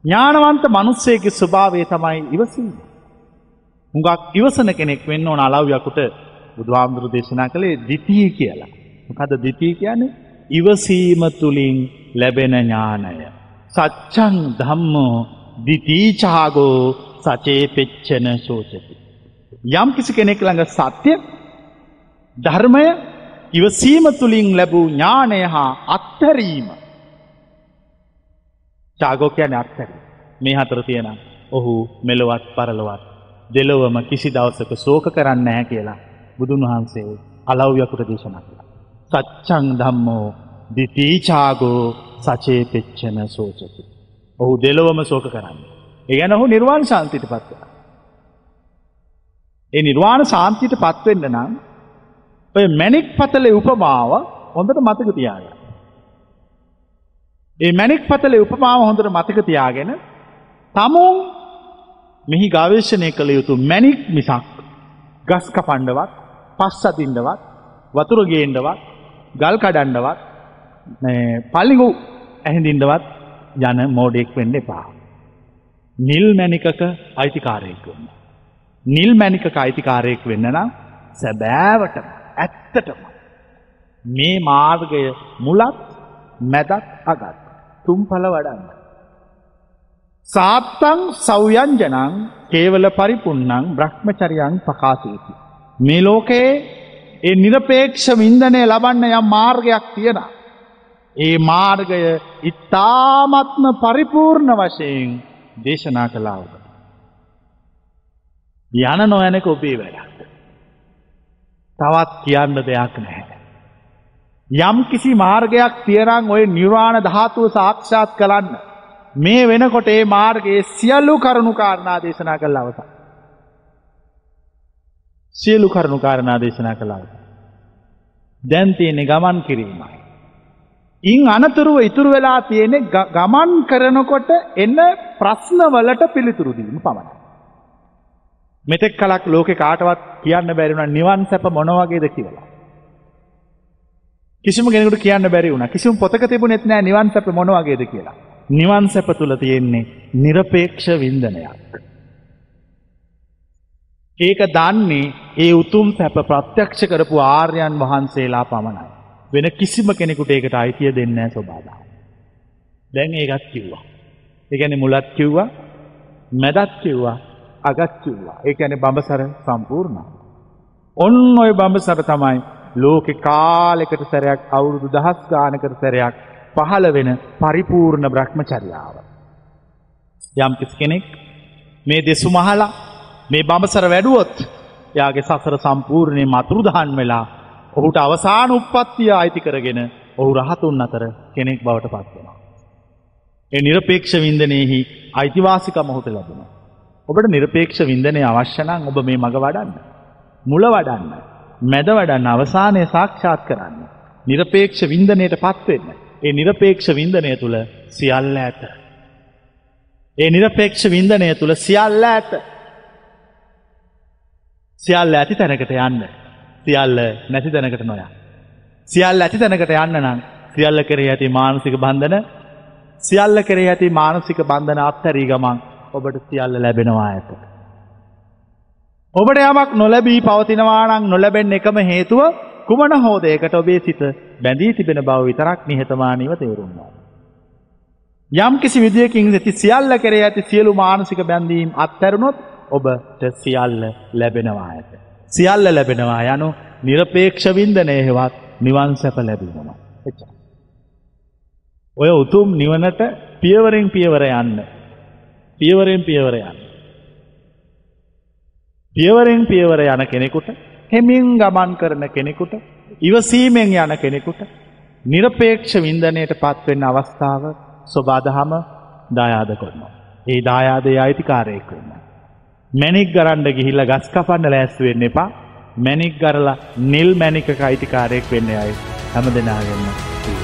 ඥානවන්ත මනුස්සයගේ ස්වභාවය තමයි ඉවසීම. හුඟක් ඉවසන කෙනෙක් වෙන්න ඕන අලව්යකුට බුදුහාමුදුරු දේශනා කළේ දිතිී කියලා. මොකද දිතිී කියන්නේ ඉවසීම තුළින් ලැබෙන ඥානය. සච්චන් ධම්මෝ දිතීචාගෝ සචේ පෙච්චන සෝචති. යම් කිසි කෙනෙක් ළඟ සත්‍ය ධර්මය ඉවසීම තුළින් ලැබූ ඥානය හා අත්තරීම. චාගෝකයන අත්තර මේ හතර තියෙන ඔහු මෙලොවත් පරලොවත් දෙලොවම කිසි දවසක සෝක කරන්න හැ කියලා බුදුන් වහන්සේ අලව්යකුට දේශනා කළා. සච්චං ධම්මෝ දිතීචාගෝ සචේ පෙච්චන සෝචති. ඔහු දෙලොවම සෝක කරන්න. ඒ ගැන ඔහු නිර්වාණ ශාන්තිට පත්ව. ඒ නිර්වාණ සාන්තියට පත්වෙන්න නම් ඔය මැනික් පතලේ උපමාව හොඳට මතක තියාගන්න. ඒ මැනික් පතලේ උපමාව හොඳට මතක තියාගෙන තමුන් මෙහි ගවේශණය කළ යුතු මැනික් මිසක් ගස් කපණ්ඩවත් පස් අතින්ඩවත් වතුර ගේන්ඩවත් ගල් කඩන්ඩවත් පල්ලිගු ඇහිඳින්ඩවත් යන මෝඩෙක් වෙන්න එපා. නිල් මැනිකක අයිතිකාරයෙක් වන්න. නිල් මැනිකක අයිතිකාරයෙක් වෙන්න නම් සැබෑවටම ඇත්තටම මේ මාර්ගය මුලත් මැදත් අගත් තුම්පල වඩන්න. සාත්තං සෞයන්ජනං කේවල පරිපුන්නං බ්‍රහ්මචරියන් පකාසයකි. මේ ලෝකයේ ඒ නිරපේක්ෂ වින්දනය ලබන්න යම් මාර්ගයක් තියෙන. ඒ මාර්ගය ඉතාමත්ම පරිපූර්ණ වශයෙන් දේශනා කලාවට. යන නොයනක ඔබේ වැඩක්. තවත් කියන්න දෙයක් නැහැ. යම් කිසි මාර්ගයක් තියරං ඔය නිර්වාණ ධාතුව සාක්ෂාත් කළන්න. මේ වෙනකොට ඒ මාර්ගයේ සියල්ලු කරුණු කාරණා දේශනා කළ අවස. සියලු කරුණු කාරණා දේශනා කළාව. දැන්තියනෙ ගමන් කිරීමයි. ඉන් අනතුරුව ඉතුරු වෙලා තියෙනෙ ගමන් කරනකොට එන්න ප්‍රශ්නවලට පිළිතුරුදීම පමණ. මෙතෙක් කලක් ලෝක කාටවත් කියන්න බැරිවුණ නිවන් සැප මොනවගේද කියලා. කිසිම ගෙනකට කියන්න බැරි වුණ කිසිම පොතක තිබුණෙත් නෑ නිවන් සැප මොනවගේද කියලා. නිවන් සැප තුළ තියෙන්නේ නිරපේක්ෂ වින්දනයක්. ඒක දන්නේ ඒ උතුම් සැප ප්‍රත්‍යක්ෂ කරපු ආර්යන් වහන්සේලා පමණයි. වෙන කිසිම කෙනෙකුට ඒකට අයිතිය දෙන්න ස්වබාදා. දැන් ඒකත් කිව්වා. එකැන මුලත් කිව්වා මැදත් කිව්වා අගත් කිව්වා. ඒකැන බඹසර සම්පූර්ණ. ඔන්න ඔය බඹසර තමයි ලෝකෙ කාලෙකට සැරයක් අවුරුදු දහස් ගානකට සැරයක් පහළ වෙන පරිපූර්ණ බ්‍රහ්මචරියාව. යම් කිසි කෙනෙක් මේ දෙසු මහලා මේ බඹසර වැඩුවොත් යාගේ සසර සම්පූර්ණය මතුරුදහන් වෙලා ඔහුට අවසාන උපත්තිය අයිති කරගෙන ඔහු රහතුන් අතර කෙනෙක් බවට පත්වෙනවා. ඒ නිරපේක්ෂ වින්දනයෙහි අයිතිවාසික මොහොත ලැබෙන. ඔබට නිරපේක්ෂ වින්දනය අවශ්‍යනං ඔබ මේ මඟ වඩන්න. මුල වඩන්න. මැද වඩන්න අවසානය සාක්ෂාත් කරන්න. නිරපේක්ෂ වින්දනයට පත්වෙන්න. ඒ නිරපේක්ෂ වින්දනය තුළ සියල්ල ඇත. ඒ නිරපේක්ෂ වින්දනය තුළ සියල්ල ඇත. සියල්ල ඇති තැනකට යන්න. සියල්ල නැති තැනකට නොය. සියල්ල ඇති තැනකට යන්න නම් සියල්ල කරේ ඇති මානසික බන්ධන සියල්ල කරේ ඇති මානසික බන්ධන අත්තැරී ගමන් ඔබට සියල්ල ලැබෙනවා ඇත. ඔබට යමක් නොලැබී පවතිනවානං නොලැබෙන් එකම හේතුව කුමන හෝදයකට ඔබේ සිත බැඳී තිබෙන බව විතරක් නිහතමානීව තේරුම්වා. යම් කිසි විදියකින් ඇති සියල්ල කරේ ඇති සියලු මානසික බැඳීම් අත්තැරුණොත් ඔබට සියල්ල ලැබෙනවා ඇත. සියල්ල ලැබෙනවා යනු නිරපේක්ෂ වින්දනය හෙවත් නිවන් සැප ලැබීමනවා. එච්ච. ඔය උතුම් නිවනට පියවරෙන් පියවර යන්න. පියවරෙන් පියවර යන්න. පියවරෙන් පියවර යන කෙනෙකුට හෙමින් ගමන් කරන කෙනෙකුට ඉවසීමෙන් යන කෙනෙකුට නිරපේක්ෂ වින්දනයට පත්වෙන්න අවස්ථාව ස්වබාදහම දායාද කරනවා. ඒ දායාදය අයිතිකාරයෙක් වෙන්න. මැනික් ගරන්ඩ ගිහිල්ල ගස් කපන්න ලෑස්වෙන්න එපා මැනික් ගරලා නිල් මැනික අයිතිකාරයෙක් වෙන්න අයි හැම දෙනාගන්න.